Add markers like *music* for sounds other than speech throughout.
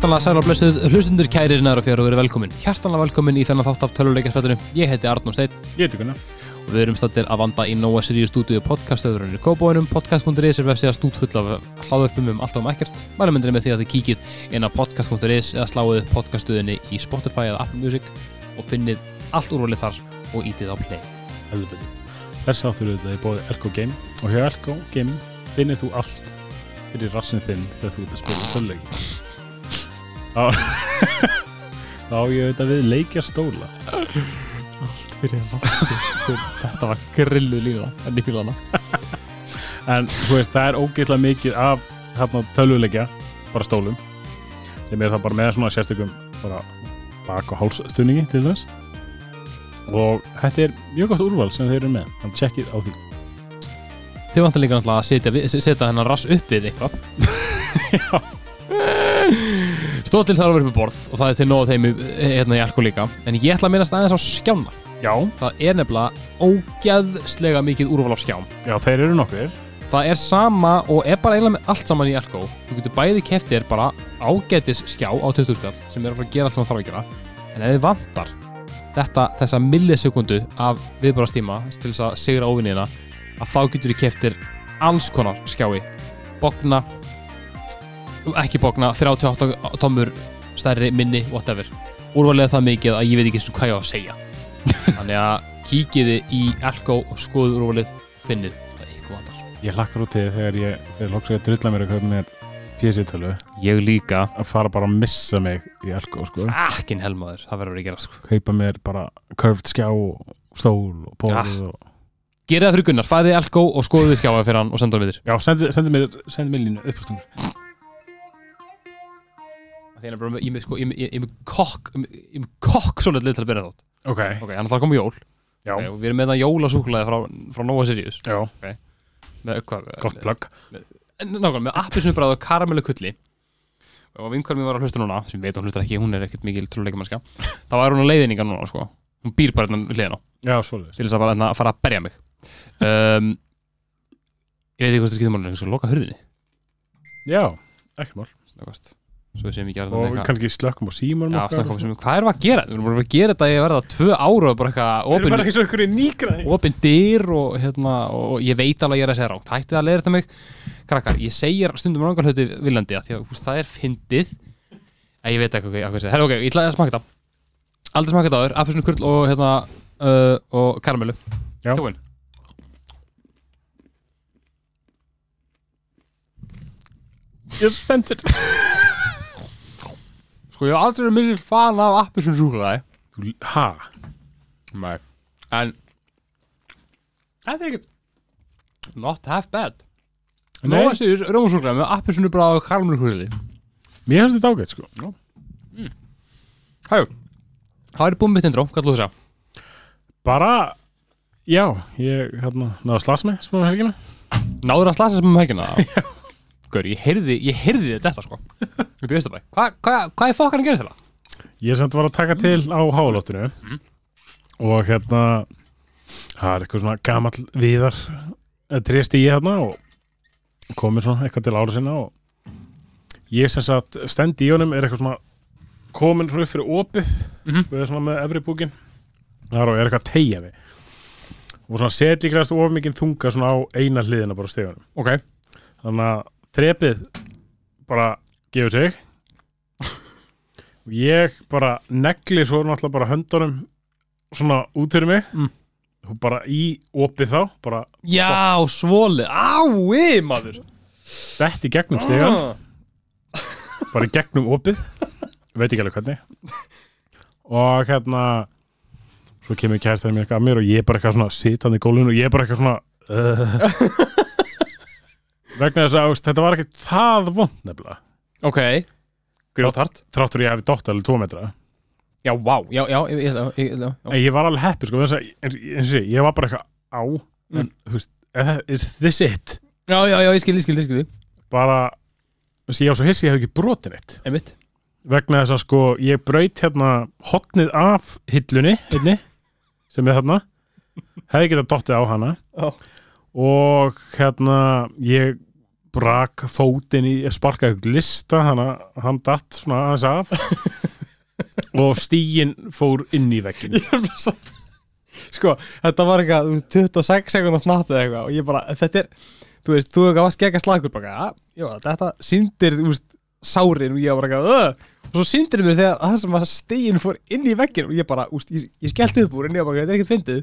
Hjartanlega sæl og blessuð hlustundur kærir næra fjör og verið velkomin. Hjartanlega velkomin í þennan þátt af töluleikjarspættinu. Ég heiti Arnur Steinn Ég heiti Gunnar og við erum stættir að vanda í Nóa Sirius stúdíu podcastöðurinn í Kópavóinum. Podcast.is er vefsíða stúdfull af hláðörpum um allt og um ekkert. Mælumyndir með því að þið kíkið inn á podcast.is eða sláið podcaststöðinni í Spotify eða Apple Music og finnið allt úrvalið þar og ítið á play. Heldur Þess áttur *laughs* Þá ég auðvitað við leikja stóla. Allt fyrir rassi. Þetta var grillu lína, enn í fílana. En þú veist, það er ógeðlega mikið af þarna töluleikja bara stólum. Sem er það bara með svona sérstökum bara bak- og hálsstuðningi til þess. Og þetta er mjög gott úrval sem þeir eru með. Þannig tjekkið á því. Þið vantar líka náttúrulega að setja, setja hennar rass upp við eitthvað. *laughs* Stóð til þar að vera upp borð og það er til nóg þeim í- hérna í alkohol líka. En ég ætla að minnast aðeins á skjána. Já, Það er nefnilega ógeðslega mikið úrval á skjám. já, þeir eru nokkur Það er sama og er bara eiginlega með allt saman í alkohol. Þú getur bæði keftir bara ágætis skjá á 20 skall sem er að fara að gera allt sem það þarf að gera. En ef þið vantar þetta, þessa millisekundu af viðbárastíma til þess að sigra óvinnina að þá getur þið keftir alls konar skjái bogna ekki bogna, 38 tommur stærri, minni, whatever. Úrvalega það mikið að ég veit ekki eins og hvað ég á að segja. *laughs* Þannig að kíkiði í Elko og skoðu úrvalið finnið að ykkur vantar Ég hlakkar út til þegar ég, þegar ég að drulla mér að kaupa mér PC-tölu ég líka. Að fara bara að missa mig í Elko sko. Akkin helmaður, það verður að gera sko. Kaupa mér bara curved skjá og stól og borð og... Gerið það fyrir Gunnar, fæðið Elko og skoðuðu skjáða fyrir hann og senda hann við þér Já, sendi, sendi mér, sendi mér línu uppstungur Því hann er bara ég með sko, ég með, ég með kokk ég með kokk svo litið til að byrja þátt Ok, Ok, hann ætlar að koma jól. Já, okay, og Við erum með það jólasúkulega frá, frá Nova Sirius. Já, með, hvað, gott plagg. Nákvæmlega, með appisnubræð og karamellu kulli. Og vinkvar mér var að hlusta núna sem ég veit hún hlustar ekki, hún er ekkert mikil trúleikamarska þá var hún á leiðinninga núna sko. Hún býr bara hérna hliðina. Á Já, það Og kannski slökkum á símar Já, um sem, hvað erum við að gera? Við erum bara að gera þetta ég verða tvö ára og Við erum bara ekki svo ykkur í nýgræði opin dyr og, hérna, og ég veit alveg að ég er að segja rátt Hættið að leiða þetta mig. Krakkar, ég segir stundum rangar hluti viljandi að það er fyndið. Að ég veit ekki hvað ég Herra, ok, ég ætla að smaka þetta. Aldrei smaka þetta áður, appisinu kurl og, hérna, uh, og karamellu. Já. Kjóin Ég er svo spenntur *laughs* Sko, ég hef aldrei verið mikil fan af appisinu súkulæði Þú, ha? Nei. En Þetta er ekkert Not half bad. Nei, Nóa sér rjómasúkulæði með appisinu bara og karamellu kurli mér finnst þetta ágætt sko. Hæ, það er búin mitt intro, hvað þú þess að? Bara, já, ég hérna náðu að slasa mig smá um helgina. Náður að slasa sem um helgina? *laughs* Gaur, ég heyrði, ég heyrði þetta sko. Við bjöðstu bara Hvað hva, hva er fokkar að gera þetta? Ég sem þetta var að taka til á hálóttinu og hérna það er eitthvað svona gamall viðar trést í hérna og komið svona eitthvað til ára sinna og ég sem sagt stend í honum er eitthvað svona komin svona upp fyrir opið Mhm. við erum svona með efri búkin þar og er eitthvað að tegja mig. Og svona set líkast of mikið þunga svona á eina hliðina bara á stegunum Ok. Þannig að þrepið bara gefur sig. Og ég bara negli svo náttúrulega bara höndunum svona út fyrir mig. Mm. og bara í opið þá bara Já, svoli Ái, maður dett í gegnum stegan bara í gegnum opið veit ekki alveg hvernig og hérna svo kemur kærstæðin mér eitthvað að mér og ég er bara eitthvað svona sitandi í gólfinu og ég er bara eitthvað svona uh, vegna þess að þetta var ekkert það vond nefnilega. Ok. Grjótart þráttur ég hefði dótt alveg tvo metra. Já, vá, já, já, ég, ég, ég, ég, já. En ég var alveg happy sko. Eins, og sé, ég var bara eitthvað á en þú veist, is this it? já, já, já, ég skil, ég skil, ég skil bara, þú veist, ég á svo hissi ég hef ekki brotin eitt Einmitt. Vegna þess að sko, ég braut hérna hotnið af hillunni einni, sem er þarna. Hefði getað dottið á hana. Já. og hérna ég brak fótinn í sparkaði ykkur lista þannig að hann datt svona aðeins af. *laughs* Og stígin fór inn í bara svo Sko, þetta var eitthvað þú veist, 26 sekundar snapp eða eitthvað og ég bara, þetta er, þú veist, þú hefur ekki að slagur bara, "Ja, já, þetta sýndir, þú veist, sárin. Og ég var eitthvað, öh og svo sýndir mér þegar það sem að stegin fór inn í veggin og ég bara, úst, ég, ég skellti upp úr en ég var bara, þetta er ekkert fyndið.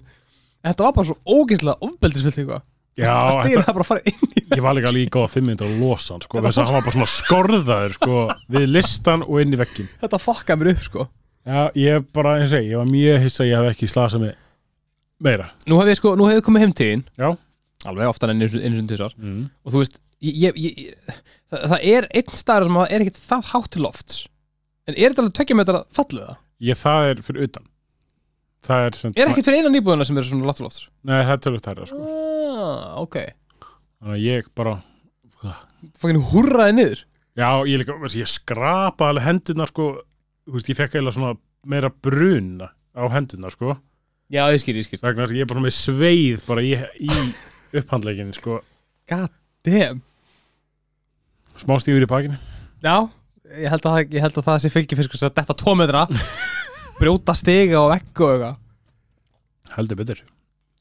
Þetta var bara svo ógeðslega ofbeldisvilt eitthvað. Já, að þetta, það bara fara inn ég var líka líka góða fimm minnir að losa hann sko, þess að hann var bara svona skorðaður sko, við listan og inn í veggin Þetta fokkaði mér upp, sko. Já, ég bara, eins og segi, ég var mjög hissa að ég hef ekki slasað mig meira. Nú hef ég sko, nú hef ég komið heim til þín. Já. Alveg oftar en einu sinni tvisar mm. og þú veist ég, ég, ég, það, það er einn staður sem að er ekkert það hátt til lofts. En er þetta alveg tvekja metra fallið það? Ég, það er fyrir utan. Það er sem Er ekkert fyrir einan íbúðuna sem er svona látt til lofts? Nei, það er tölvöld hærra sko. Ah, ok Þannig að ég bara Fokkin húrraði niður? Já, ég líka, ég skrapaði alveg hendurnar sko. Þú veist, ég fekk eiginlega svona meira bruna á hendurnar sko. Já, ég skil, ég skil. Þess að ég er bara með sveið bara í, í upphandleikinni sko. God damn. Smá stífur í bakinu. Já, ég held að, ég held að það sé fylgifiskur að þetta tvo metra *laughs* brjóta stiga og vegg og eitthvað. Heldur betur.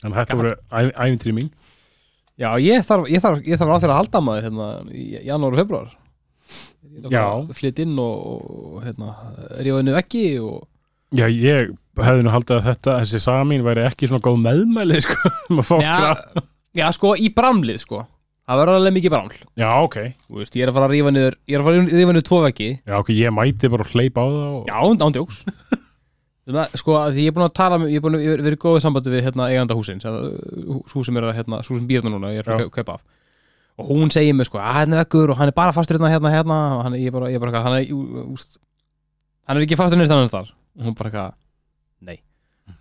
Þannig að þetta voru æ- ævintýri mín Já, ég þarf, ég þarf, ég þarf á þér að halda maður hérna í janúar og februar Já. Flytt inn og, og hérna, rífa henni veggi og Já, ég hefði nú haldið að þetta þessi saga mín væri ekki svona góð meðmæli *laughs* sko, um að fá já, sko, í bramlið, sko. Það verður alveg mikið braml. Já, ok. Veist, ég er að fara að rífa niður Ég er að fara að rífa niður tvo veggi. Já, ok, ég mæti bara að hleypa á það og... Já, ándjóks Sko, að ég er búin að tala með, Ég er búin að er verið góðið sambandi við hérna, eiganda húsins Svo sem er að, hérna, svo sem býr hérna núna Ég er að kaupa af. Og hún segir mér, sko, að hann er veggur Og hann er bara fastur hérna, hérna, hérna. Og hann, ég er bara, ég er bara, hann er, úst, hann er ekki fastur niður stannan þar Og hún bara eitthvað, nei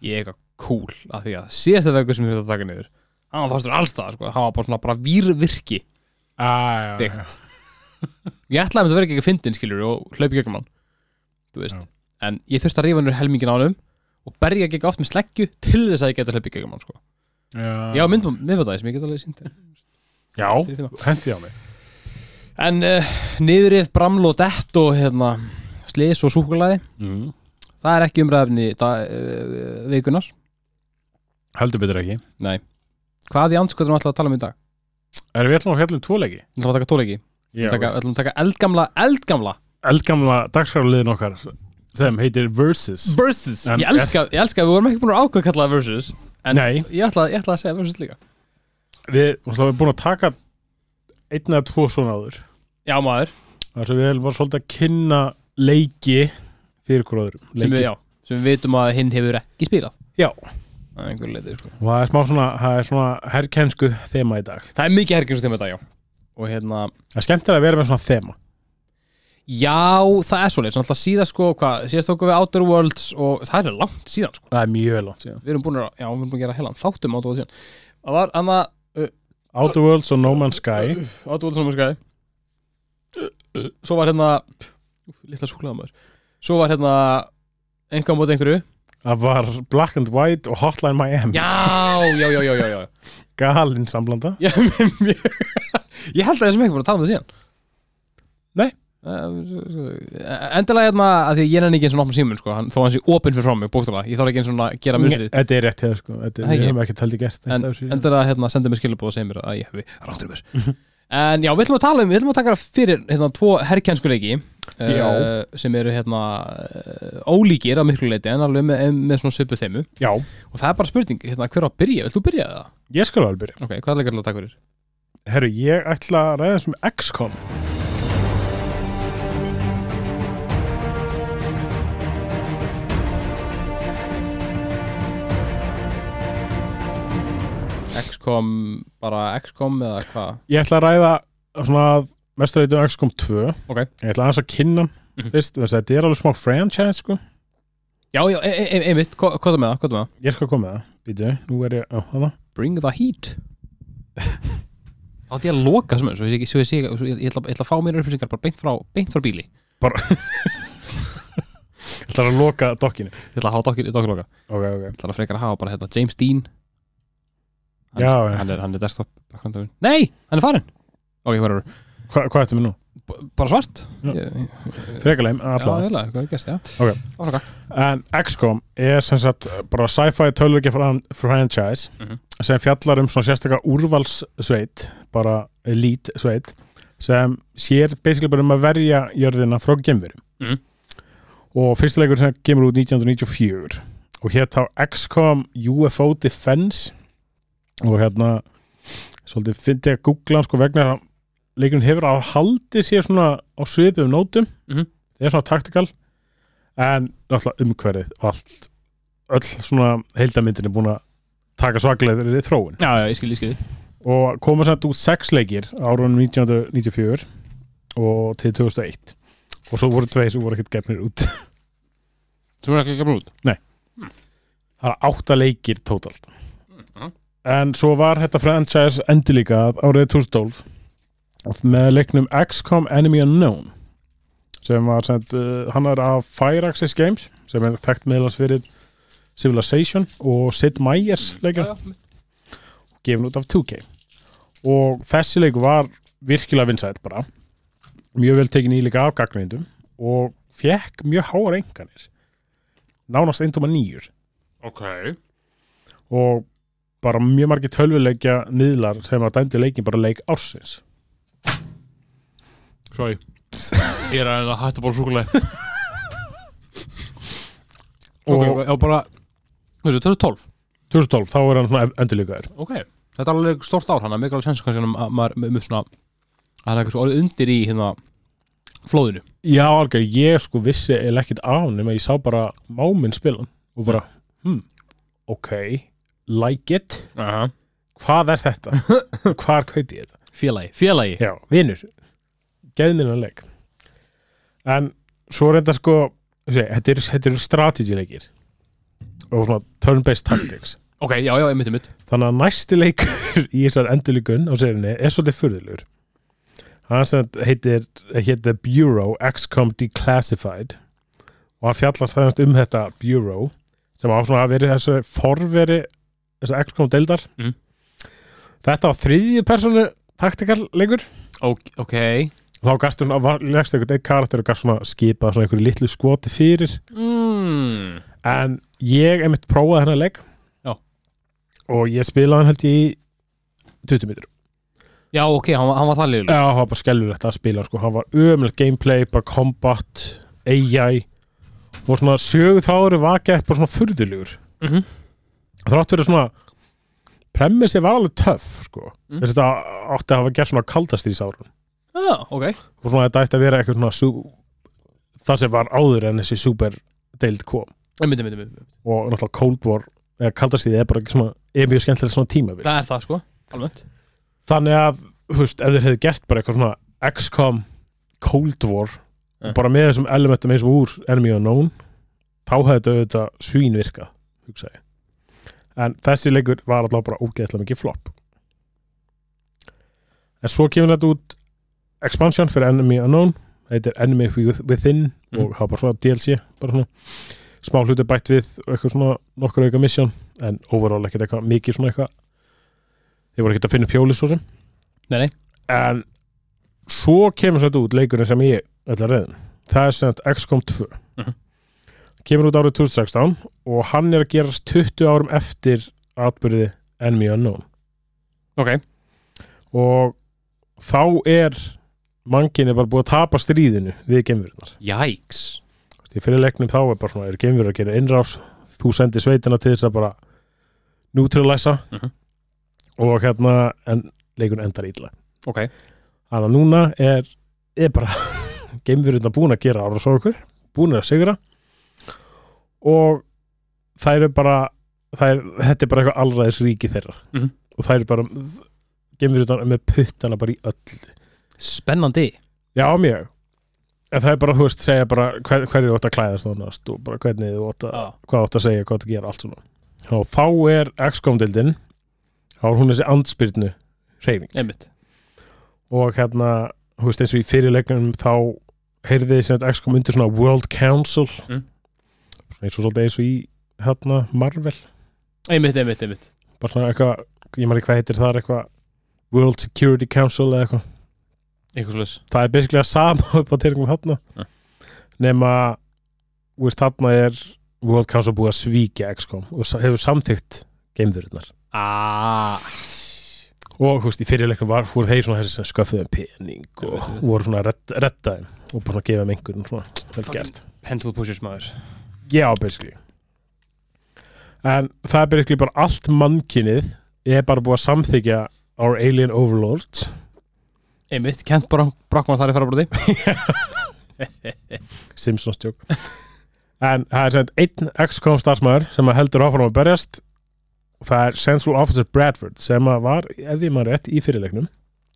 Ég er eitthvað cool Af því að síðasta veggur sem ég þurfti að taka niður Hann var fastur alls það, sko. Hann var bara svona, bara vírvirki ah, já, byggt. Ég ætlaði að þetta verði ekki ekki fyndin skilur og hlaupi gegnum hann þú veist, Já. En ég þurfti að rífa nýr helmingin á hann og berja ekki oft með sleggju til þess að ég geta hlaupi gegnum hann sko. Já, já, myndbæði sem ég get alveg sínt já hendi á mig. En uh, niðrið braml og dett og hérna, slis og súkulæði mm. það er ekki umræðefni uh, vikunar Heldur betur ekki. Nei, hvað í anskotum ætlaði að tala um í dag? Er við ætlum að fjalla um tvoleiki? við ætlum að taka tóleiki, við ætlum að taka- við eldgamla eldgamla eldgamla dagskrarliðin okkar þeim heitir Versus. Versus, En- ég elska, ég elska við vorum ekki búin að ákveða að kalla það versus en Nei, ég ætla, ég ætla að segja versus líka. Við að búin að taka einn eða tvo svona áður. Já maður, þar sem við erum bara svolítið að kynna leiki fyrir hvort öðrum sem við, Leiki. já, sem við vitum að hinn hefur ekki spilað. Já. Það er einhver leitið, sko. Og það er smá svona, það er svona herrkensku þema í dag. Það er mikið hergjum sem þetta, já. Og hérna, það er skemmtilega að vera með svona þema já, það er svoleiðis. Þannig að síðan, sko, hvað, síðast tókum við Outer Worlds Og það er langt síðan, sko. Það er mjög langt síðan. Við erum búin að, já, við erum búin að gera heilan Þáttum Outer Worlds síðan. Það var, annað, Outer Worlds og No Man's Sky. Outer Worlds sem við skæði Svo var hérna Lilla súklaða maður Svo var hérna Enga móti einhverju. Það var Black and White og Hotline Miami. Já, já, já, já, já, já. galinn samblanda. Já, *laughs* mér- Ég held að þessum ekki búin að tala um það síðan. Nei. Eh, Endilega hérna að því ég er ekki eins og náttúrulega símun sko, hann, þó hann sé opinn fyrir frá mig, bókstala ég þarf ekki eins og að gera mjög þetta er rétt hefur sko þetta Það er, hefum ekki heldur gert en endilega hérna, senda mér skilabóð og segja mér að ég hefi ráttur mér en já, við ætlum að tala um, við ætlum að taka fyrir hérna tvo herrkjænskuleiki Já. sem eru hérna uh, ólíkir að miklu leiti en alveg með, með svona söpu þeimu já, og það er bara spurning, hérna, hver á að byrja, vilt þú byrja það? ég skal alveg byrja. Ok, hvað er til að taka fyrir? herru, ég ætla að ræða sem XCOM XCOM, bara XCOM eða hvað? ég ætla að ræða svona mestureitu XCOM 2 Ok. ég ætla að kynna Mhm. fyrst, þess að þetta er alveg smá franchise sko. Já, já, e e e einmitt, hvað hvað er með það, hvað er með það? ég skal koma með það, býtu, nú er ég á hana. Bring the heat. *laughs* Ætti ég að loka sem svo ég, ég, ég, ég, ætla, að fá mér upplýsingar bara beint frá, beint frá bíli. *laughs* Ég ætla að loka dokkinu. Ég ætla að hafa dokkir, dokkir loka. Ok, ok, Ég ætla að frekar að hafa bara hérna James Dean hann, Já, já. hann, er, hann er desktop background Nei, hann er farinn Ok, hvað eru? Hva, hvað ættum við nú? Bara svart? Já. Frekarleim, Já, allavega eiginlega, hvað er gæst, já Ok. Áfram. En XCOM er sem sagt bara sci-fi tölvöki franchise Mhm. sem fjallar um svona sérstaklega úrvalssveit bara elite sveit sem sér basically bara um að verja jörðina frá gemverum Mhm. og fyrsta leikur sem kemur út 1994 og hér þá XCOM UFO Defense og hérna svolítið fyndi að googla sko vegna að leikurinn hefur að haldið sér svona á svipum nótum. Mhm. það er svona taktikal. En náttúrulega umhverfið og allt öll svona heildamyndin er búin að taka svaklega þróun. Já, já, ég skil, ég skil. Og koma samt út sex leikir árunum 1994 og til 2001 og svo voru tveir sem voru ekkert gefnir út. Svo er ekki ekki út? Það er átta leikir tótalt. En svo var þetta franchise endur líka árið 2012 með leiknum XCOM Enemy Unknown sem var sent, uh, hann er af Firaxis Games sem er þekkt meðlans fyrir Civilization og Sid Meier's leikir gefin út af 2K og þessi leikur var virkilega vinsætt bara. Mjög vel tekin í líka af gaggrindum og fekk mjög háar enganir nánast 1,9 Ok. Og bara mjög margir tölvuleikja miðlar sem að dæmdi leikin bara leik ársins. Sorry. Ég er að hætta bara súkulega og Ok, já bara Þessu, 2012 2012 þá er hann svona endurleikaður Ok Þetta er alveg stórt ár, hann er mikilvægt sens kannski að maður með, svona að það er eitthvað svo orðið undir í hérna flóðinu. Já alveg, ég sko vissi eða ekkert af nema ég sá bara máminn spilan og bara, hmm, ok like it, Aha. hvað er þetta? *laughs* Hvar kaupi ég þetta? Félagi, félagi. Já, vinur, geðminnan leik. En svo þetta sko sé, þetta eru er, er strategy leikir og svona turn-based tactics. *clears throat* Ok, já, já, ég myndi mitt þannig að næsti leikur *laughs* í þessar endurlíkun á serinni er svolítið furðulegur. Hann sem heitir heitir Bureau XCOM Declassified. Og hann fjallar það um þetta Bureau sem á svona að vera þessu forveri þessu XCOM deildar Mhm. þetta á þriðju personu taktikal leikur Ok, þá gast hún að legst einhvern einn karakter og gast svona skipað svona einhverju litlu skoti fyrir mm. en ég einmitt prófaði hennar leik Já. og ég spilaði hann held ég í 20 mitur Já, ok, hann, var- hann var það liðlega Já, hann var bara skelfilegt að spila sko. hann var ömulegt gameplay, bara combat AI og svona söguð þáður var gett bara svona furðulegur mm -hmm. Þrátt fyrir svona premissi var alveg töff sko. Mm. mm. þetta átti að hafa gert svona kaldast í sárun Já, ok. Og svona þetta ætti að vera eitthvað svona það sem var áður en þessi super deild kom. Ég myndi, myndi, myndi og náttúrulega Cold War eða kaldast í því er bara ekki svona er mjög skemmtilegt svona tímabil. Það er það, sko. Alveg þannig að, veist, ef þeir hefðu gert bara eitthvað svona XCOM Cold War og bara með þessum elementum eins og úr Enemy Unknown þá hefði þetta svín virkað hugsa ég en þessi leikur var alltaf bara ógeðslega mikið flop. En svo kemur þetta út expansion fyrir Enemy Unknown. Heitir Enemy Within Mhm. og hafa bara svona DLC bara svona smá hluti bætt við og eitthvað svona nokkur auka mission en overall ekkert eitthvað mikið svona eitthvað. Þeir voru ekkert að finna pjóli svo sem. Nei, nei. En svo kemur þetta út leikurinn sem ég ætla að reyðin það er sem sagt XCOM 2 Mhm. Kemur út árið 2016 og hann er að gerast 20 árum eftir atbyrði Enemy Unknown. Ok. Og þá er manginni bara búið að tapa stríðinu við geimverunar Jæks því fyrir leiknum þá er bara svona er geimverur að gera innrás þú sendir sveitina til þess að bara neutralæsa Mhm. og hérna en leikun endar ítla Ok. Þannig að núna er, er bara *laughs* geimverðurna búin að gera ára svo okkur, búin að sigra og það eru bara er, þetta er bara eitthvað allræðis ríki þeirra. Mhm. og það eru bara geimverðurna með puttana bara í öll. Spennandi. Já, mjög. En það er bara, þú veist, segja bara hver, hverju þú átt að klæðast þónast og bara hvernig þú átt að Já. hvað þú átt að segja, hvað þú átt að gera, allt svona. Og þá er XCOM-dildin þá er hún þessi andspyrnu Einmitt. Og hérna, þú veist eins og í fyrirleiknum þá heyrði sem þetta XCOM undir svona World Council. Mm. Eins og svolítið eins og í hérna Marvel, Einmitt, einmitt, einmitt. Bara svona eitthvað ég maður ekki hvað heitir það eitthvað World Security Council eða eitthvað. Eitthvað svolítið það er basically að sama *laughs* upp á tyrkjum þarna. Ja. nema þú veist, þarna er World Council búið að svíkja XCOM og hefur samþykkt geimverðurnar ah, og þú veist, í fyrirleiknum var voru þeir svona þessi sem sköffuðum pening og voru svona að redda þeim og bara svona gefa þeim einhvern svona vel gert. pencil pushers maður já, basically. En það er basically bara allt mannkinnið er bara búið að samþykja our alien overlords. Einmitt, Kent Brockman þar í farabróti *laughs* *laughs* Simpsons tjók en það er sem sagt einn XCOM starfsmæður sem að heldur áfram að berjast. Og það er Central Officer Bradford sem var, ef því maður rétt, í fyrirleiknum.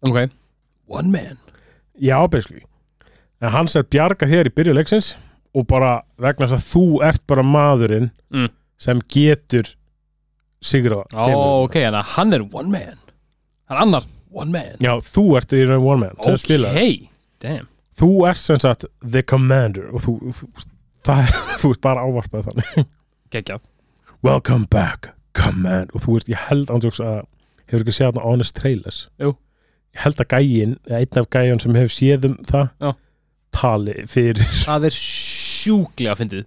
Ok, one man. Já, basically. En hans er bjarga þér í byrjuleiksins og bara vegna þess að þú ert bara maðurinn Mm. sem getur sigrað. Ó, ok, en hann er one man. Hann annar, one man. Já, þú ert í raun one man ok, þú ert sem sagt the commander og þú, þú, það er, *laughs* þú ert bara ávarpað þannig. Geggjað. Welcome back, command. Og þú veist, ég held ándjóks að hefur ekki séð þarna Honest Trailers? Jú. ég held að gægin, einn af gæjun sem hefur séð um það Já. tali fyrir, það er sjúklega fyndið.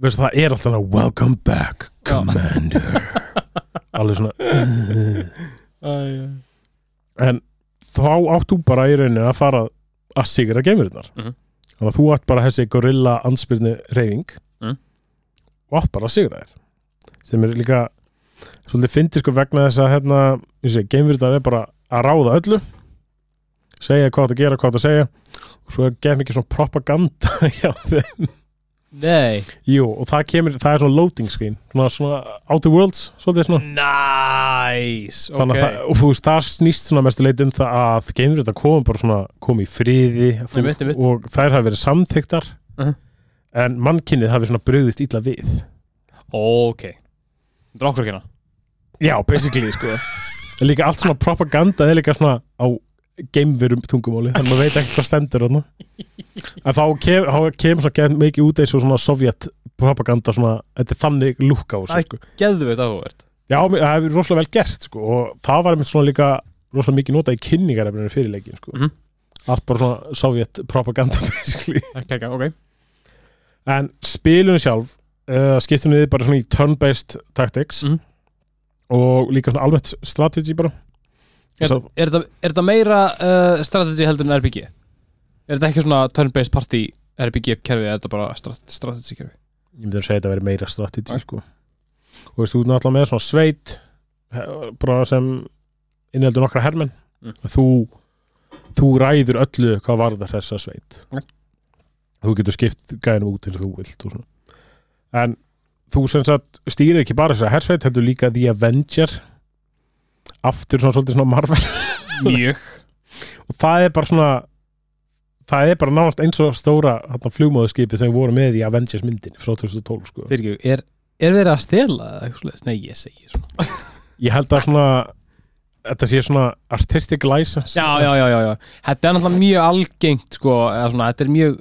Veist, það er alltaf hana, Welcome back, commander. *laughs* Alveg svona *laughs* en þá átt þú bara í rauninu að fara að sigra gemurinnar Mhm. þannig að þú átt bara þessi gorilla anspyrnu reyfing Mhm. og átt bara að sigra þér. Sem er líka svolítið fyndið sko vegna þess að hérna, geimverðar er bara að ráða öllu. Segja hvað það gera, hvað það segja. Og svo er gef mikið svona propaganda *laughs* hjá þeim nei, Jú, og það kemur, það er svona loading screen. Svona, svona outer worlds, svolítið svona. Nice Þannig ok, að það, og þú veist, það snýst svona mestu leit um það að geimverðar koma bara svona koma í friði. Einmitt, einmitt. og þær hafa verið samþyktar Mhm. en mannkynnið hafi svona brugðist illa við. Ok. Þetta að kynna Já, basically, sko. *laughs* Líka allt svona propaganda er líka svona á geimverum tungumáli þannig að maður veit ekki hvað stendur þarna en þá kem, kemur svona get mikið út eins og svona sovjet propaganda svona, þetta er þannig lúk á þessu sko. geðveit áhugavert Já, það hefur rosalega vel gert sko, og það var einmitt svona líka rosalega mikið notað í kynningarefninu fyrir leikin sko. Mhm. allt bara svona sovjet propaganda *laughs* basically ok, ok, en spilunum sjálf uh, skiptum við bara svona í turn-based tactics Mhm. og líka svona almennt strategy bara er, Svo- er, þetta, er þetta meira uh, strategy heldur en RPG er þetta ekki svona turn-based party RPG kerfi, er þetta bara strat strategy kerfi ég myndi að segja þetta að vera meira strategy Æ. sko. og veist, þú ert náttúrulega með svona sveit bara sem innheldur nokkra hermenn Mm. þú, þú ræður öllu hvað varðar þessa sveit Ja. þú getur skipt gæðinum út til þú vilt og en þú sem sagt stýrir ekki bara þessa hersveit heldur líka The Avenger aftur svona svolítið svona Marvel. Mjög. Og það er bara svona það er bara nánast eins og stóra flugmóðuskipi sem við vorum með í Avengers myndin frá 2012 sko. Fyrir er, er verið að stela eða eitthvað svoleiðis? Nei, ég segi svona. *laughs* Ég held að svona þetta sé svona artistic license. Já, já, já, já, já. Þetta er náttúrulega mjög algengt sko, eða svona, þetta er mjög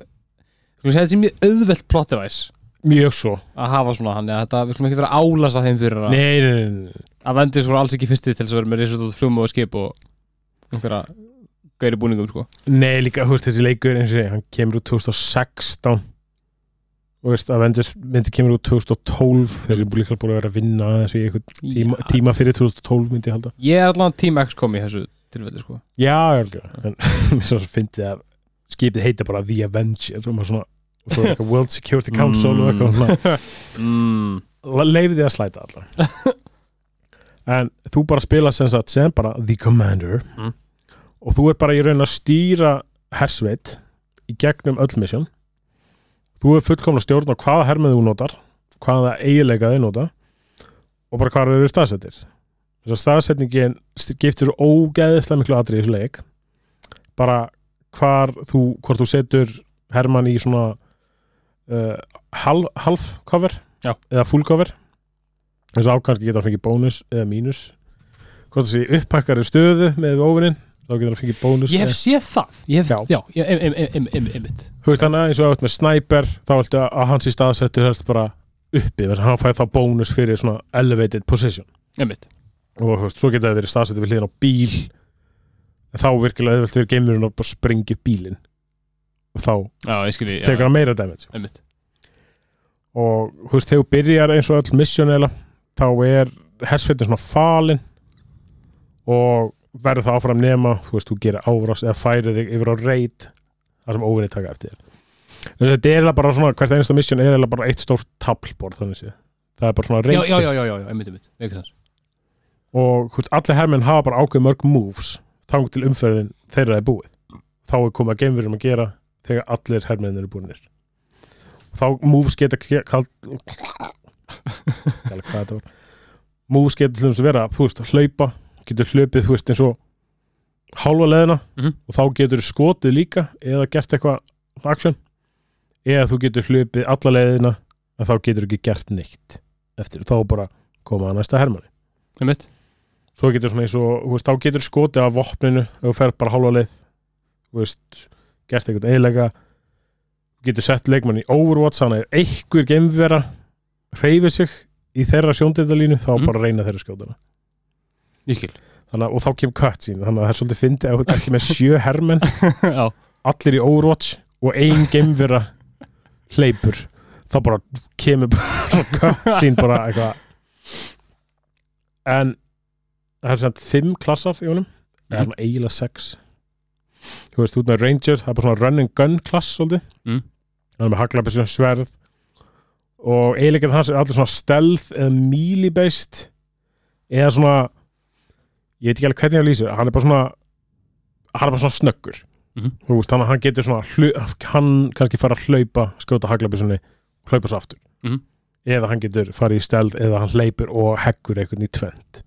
segir þetta er mjög auðvelt plot device mjög svo. Að hafa svona þannig að þetta, við skulum ekki vera að álasa þeim fyrir að nei, nei, nei, nei. Avengers voru alls ekki fyrsti til þess að vera með risut út flugum og skip og einhverja gæri búningum sko. Nei líka þú veist, þessi leikur eins og ég, hann kemur úr 2016 og veist, Avengers myndi kemur úr 2012 þeir eru líka búin að vera að vinna að þessu í einhvern tíma, Já. tíma fyrir 2012 myndi ég halda. Ég er allan Team X kom í þessu tilfelli sko. Já, já, en *laughs* mér svo fyndi að skipið heita bara The Avenger og maður svona og svo er eitthvað World Security Council og eitthvað mm. *laughs* leiði þið að slæta allar en þú bara spila sem, sagt, sem bara The Commander. Mm. og þú er bara í raun að stýra hersveit í gegnum öll mission. Þú er fullkomna stjórn á hvaða hermið þú notar hvaða eiginleika þið nota og bara hvað eru staðsettir. Þess að staðsetningin svo ógeðislega miklu atrið í þessu leik. Bara hvar þú, hvort þú setur hermann í svona uh, half, half cover Já. eða full cover. Þess að ákvæmst getur að fengið bónus eða mínus. Hvort það sé uppakkari stöðu með ofininn þá getur að fengið bónus Ég hef séð það. Hef, Já. já, em, em, em, Þú veist þannig eins og ert með sniper þá viltu að hans í staðsettu helst bara uppi þess að hann fæði þá bónus fyrir svona elevated position. Og þú veist, svo getur það verið staðsettu við hliðin á bíl. En þá virkilega auðvelt fyrir geimurinn að upp bílinn þá Já, skilji tekur hann meira damage. Einmitt. Og þú veist, þegar þú byrjar eins og öll mission eða þá er hersveitin svona falin og verður það áfram nema þú veist, þú gerir árás eða færið þig yfir á reit þar sem óvinni taka eftir þess að þetta er bara svona hvert einasta mission er bara eitt stórt tablbord þannig séð. Það er bara svona reit já, já, já, já, já, einmitt, einmitt. Þess og veist, allir hermenn hafa bara ákveð mörg moves þang til umferðin þeirra er búið. Þá er komið að geimverjum að gera þegar allir hermennin eru búinir þá moves geta kald moves geta til þess að vera þú veist, að hlaupa, getur hlaupið þú veist eins og hálfa leðina Mhm. og þá getur skotið líka eða gert eitthvað action. Eða þú getur hlaupið alla leðina en þá getur ekki gert neitt eftir. Þá bara koma að næsta hermanni. Einmitt. Svo getur svona eins og, þú veist, þá getur skotið af vopninu þú fer bara hálfa leið þú veist, gert eitthvað eiginlega. Getur sett leikmann í Overwatch þannig að einhver geimvera hreyfir sig í þeirra sjóndildalínu þá Mm. bara reyna þeirra að, og þá kemur cutscene þannig að það er svolítið fyndið að þú ert ekki með sjö *laughs* hermenn. Já. Allir í Overwatch og ein geimvera hleypur. Þá bara kemur bara *laughs* cutscene bara eitthvað. En það er svona fimm klassar í honum. Eða svona eiginlega sex þú veist, út með Ranger það er bara svona run and gun klass svolítið. Mm. það er með haglabessu sverð. Og eiginlega hans er allir svona stealth eða melee based eða svona ég veit ekki alveg hvernig ég lýsa hann er bara svona hann er bara svona snöggur. Mhm. þú veist, hann, getur svona hann kannski fara að hlaupa skjóta haglabessunni hlaupa svo aftur. Mhm. eða hann getur farið í stealth eða hann hleypur og heggur eitthvað í tvent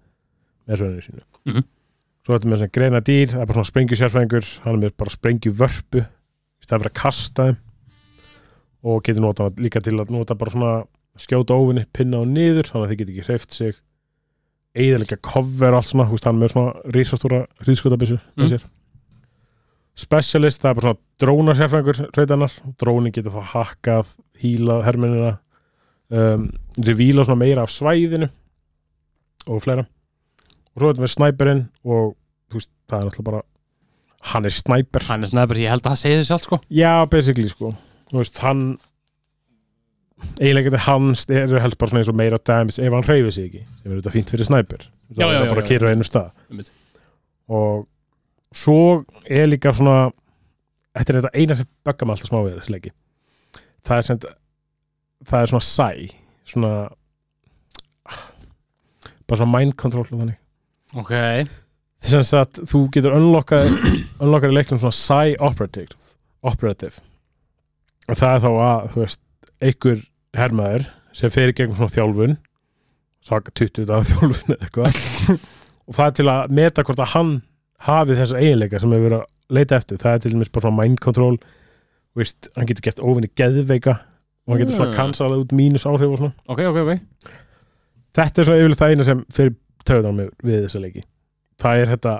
með svöðinu sínu Svo þetta með greina dýr það er bara svona sprengju sérfræðingur hann er með bara sprengju vörpu í stæð fyrir að kasta þeim. Og getur nota líka til að nota bara svona skjóta óvinni, pinna á niður þannig að þið getur ekki hreift sig. Eðalega cover allt svona, hann er með svona rísastóra ríðskotabissu Mm. specialist, það er bara svona dróna sérfræðingur sveitanar, drónin getur þá hakkað, hílað hermennina um, revíla svona meira af svæðinu og fleira og svo er þetta með snæperinn og þú veist, það er náttúrulega bara hann er snæper Hann er snæður, ég held að það segi þessi allt sko. Já, basically sko. Þú veist, hann eiginlega hans eru helst bara svona eins og meira damage ef hann hreyfir sig ekki sem er þetta fínt fyrir snæper það já, er já, bara að kýra á einu stað. Og svo er líka svona þetta er þetta eina sem böggar mig alltaf smá við þessi leiki. Það er sem það er svona sæ svona bara svona mind control og þannig Ok. Þess að þú getur unlockað unlockað í leiknum svona Psy operative, operative og það er þá að þú veist, einhver hermaður sem fer í gegnum svona þjálfun svaka 20 dagar þjálfun eða eitthvað og það er til að meta hvort að hann hafi þessa eiginleika sem hefur verið að leita eftir. Það er til dæmis bara svona mind control veist, hann getur gert óvinni geðveika og hann getur svona Mm. kansalað út mínus áhrif og svona. Ok, ok, ok. Þetta er svona yfirleitt það eina sem fyrir töðan með við þessa leiki. Það er þetta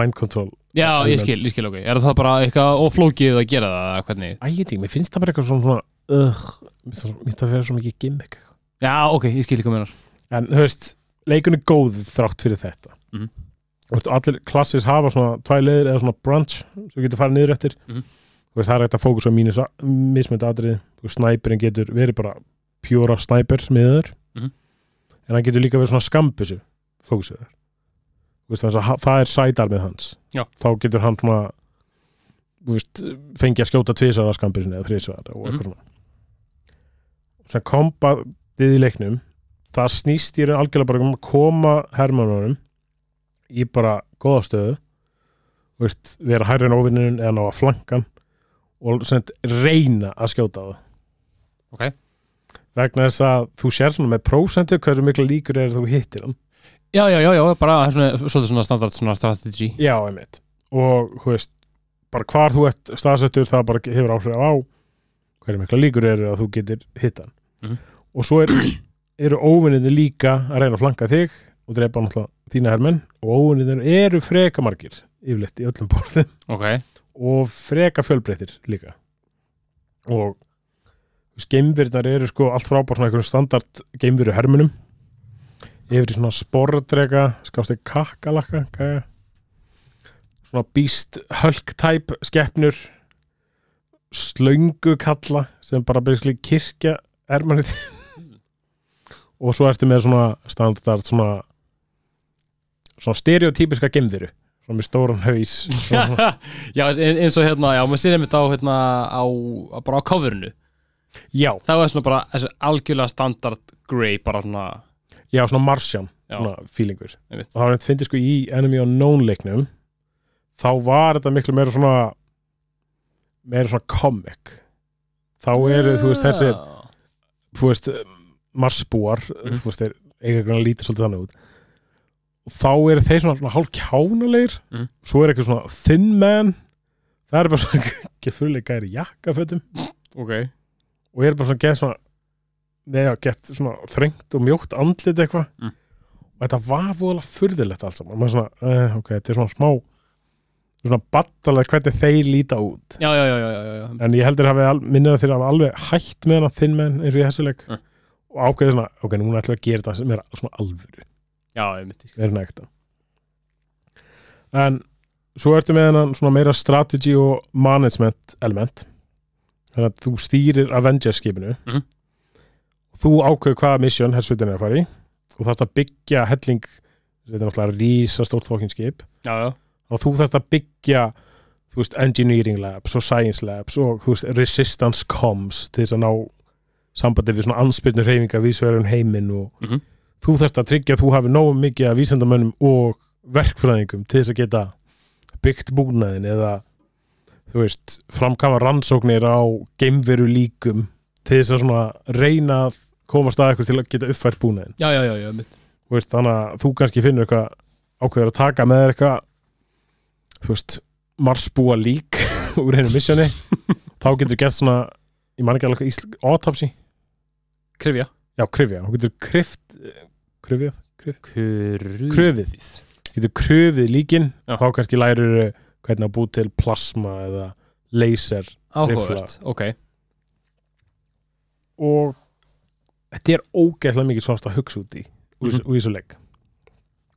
mind control Já, ég skil, ég skil, ok. Er það bara eitthvað óflókið að gera það, eða hvernig? Æ, ég veit ekki, mér finnst það bara eitthvað svona, svona uh, mér finnst það- fyrir svo mikið gimmick Já, ok, ég skil ekki menar en þú veist, leikun er góð þrátt fyrir þetta. Mhm. Þú veist, allir klassis hafa svona tvæ leiðir eða svona branch sem getur farið niður eftir. Mhm. Þú veist, það er hægt að fókusa á mínus mismönd atriði, Þú veist, snæperinn getur verið bara pjúra snæper miður Mhm. en hann getur líka verið svona skambissu ha- það er sædar hans Já. þá getur hann svona veist, fengi að skjóta tvisar að skambissunni eða þrisvar og Mhm. eitthvað svona sem kombatið í leiknum það snýst í raun algjörlega bara um að koma hermannunum í bara góða stöðu veist, vera hærri en óvinnun eða ná að flankan og sem sagt reyna að skjóta það Ok. vegna þess að þú sér svona með prósentu hversu mikla líkur er þú hittir hann Já, já, já, já, bara svona, svolítið svona standard svona strategy. Já, einmitt. Og þú veist, bara hvar þú ert staðsettur það bara hefur áhrif á hverju mikla líkur eru að þú getur hitt hann. Mhm. og svo er, eru óvinniði líka að reyna að flanka þig og drepa náttúrulega þína hermenn. Og óvinniðin eru freka margir yfirleitt í öllum borðum. Ok, og freka fjölbreytir líka. Og geimvirnar eru sko allt frá bara svona einhverjum standard geimviru hermunum yfir í svona sporðdrega skást ekki kakkalakka gæja. svona beast hulk type skeppnur slöngu kalla sem bara basically kirkja ermanið *laughs* og svo ertu með svona standard svona svona stereotypiska gemðiru svona með stóran haus. *laughs* Já, ein- eins og hérna, já, maður sér einmitt á hérna, á, bara á coverinu. Já, þá er svona bara algjörlega standard grey, bara svona já, svona feelingur einmitt. og það finnst sko í Enemy Unknown leiknum þá var þetta miklu meira svona meira svona comic þá eru þú veist þessi þú veist marsbúar Mhm. þú veist þeir ekki að líta svolítið þannig út og þá eru þeir svona, svona hálf kjánulegir Mhm. svo er eitthvað svona thin man það er bara svona gett fyrirleika er jakkafötum ok, og er bara svona gett svona neða gett svona þrengt og mjótt andlit eitthvað. Mm. og þetta var voðalega furðilegt alls saman. Maður svona, uh, ok, þetta er svona smá svona battalega hvernig þeir líta út. Já, já, já, já, já, já. en ég heldur að þeir hafa alveg hætt með hana þinn menn eins og í þessu leik Mm. og ákveðið svona, ok, núna ætlum við að gera þetta sem er svona alvöru, meira nægta en svo ertu með hennan svona meira strategy og management element. Þannig að þú stýrir Avengers skipinu Mhm. og þú ákveður hvaða mission hersveitin er að fara í. Og þarf að byggja helling þetta er náttúrulega rísa stórt fókin skip. Já, já, og þú þarft að byggja þú veist, engineering labs og science labs og þú veist, resistance comms til þess að ná sambandi við svona anspyrnur reyfinga vísverðum heiminn og Mhm. þú þarft að tryggja að þú hafi nógu mikið af vísendamönnum og verkfræðingum til þess að geta byggt búnaðin eða þú veist, framkama rannsóknir á geimveru líkum til þess að svona reyna að komast að eitthvað til að geta uppfært búnaðin já, já, já, já, Þú veist, þannig að þú kannski finnur eitthvað ákveður að taka með þér eitthvað þú veist, marsbúa lík *laughs* úr hennu missjoni þá getur gert svona, ég man ekki alveg ísl, autopsy, krifja. Já, krifja. Þú getur kryft krifjað, Krufið. kröfið getur kröfið líkin. Já. þá kannski lærir hvernig að búið til plasma eða laser Áhugavert, ok. Og þetta er ógeðslega mikið svart að hugsa út í úr Mhm. mm -hmm. þessu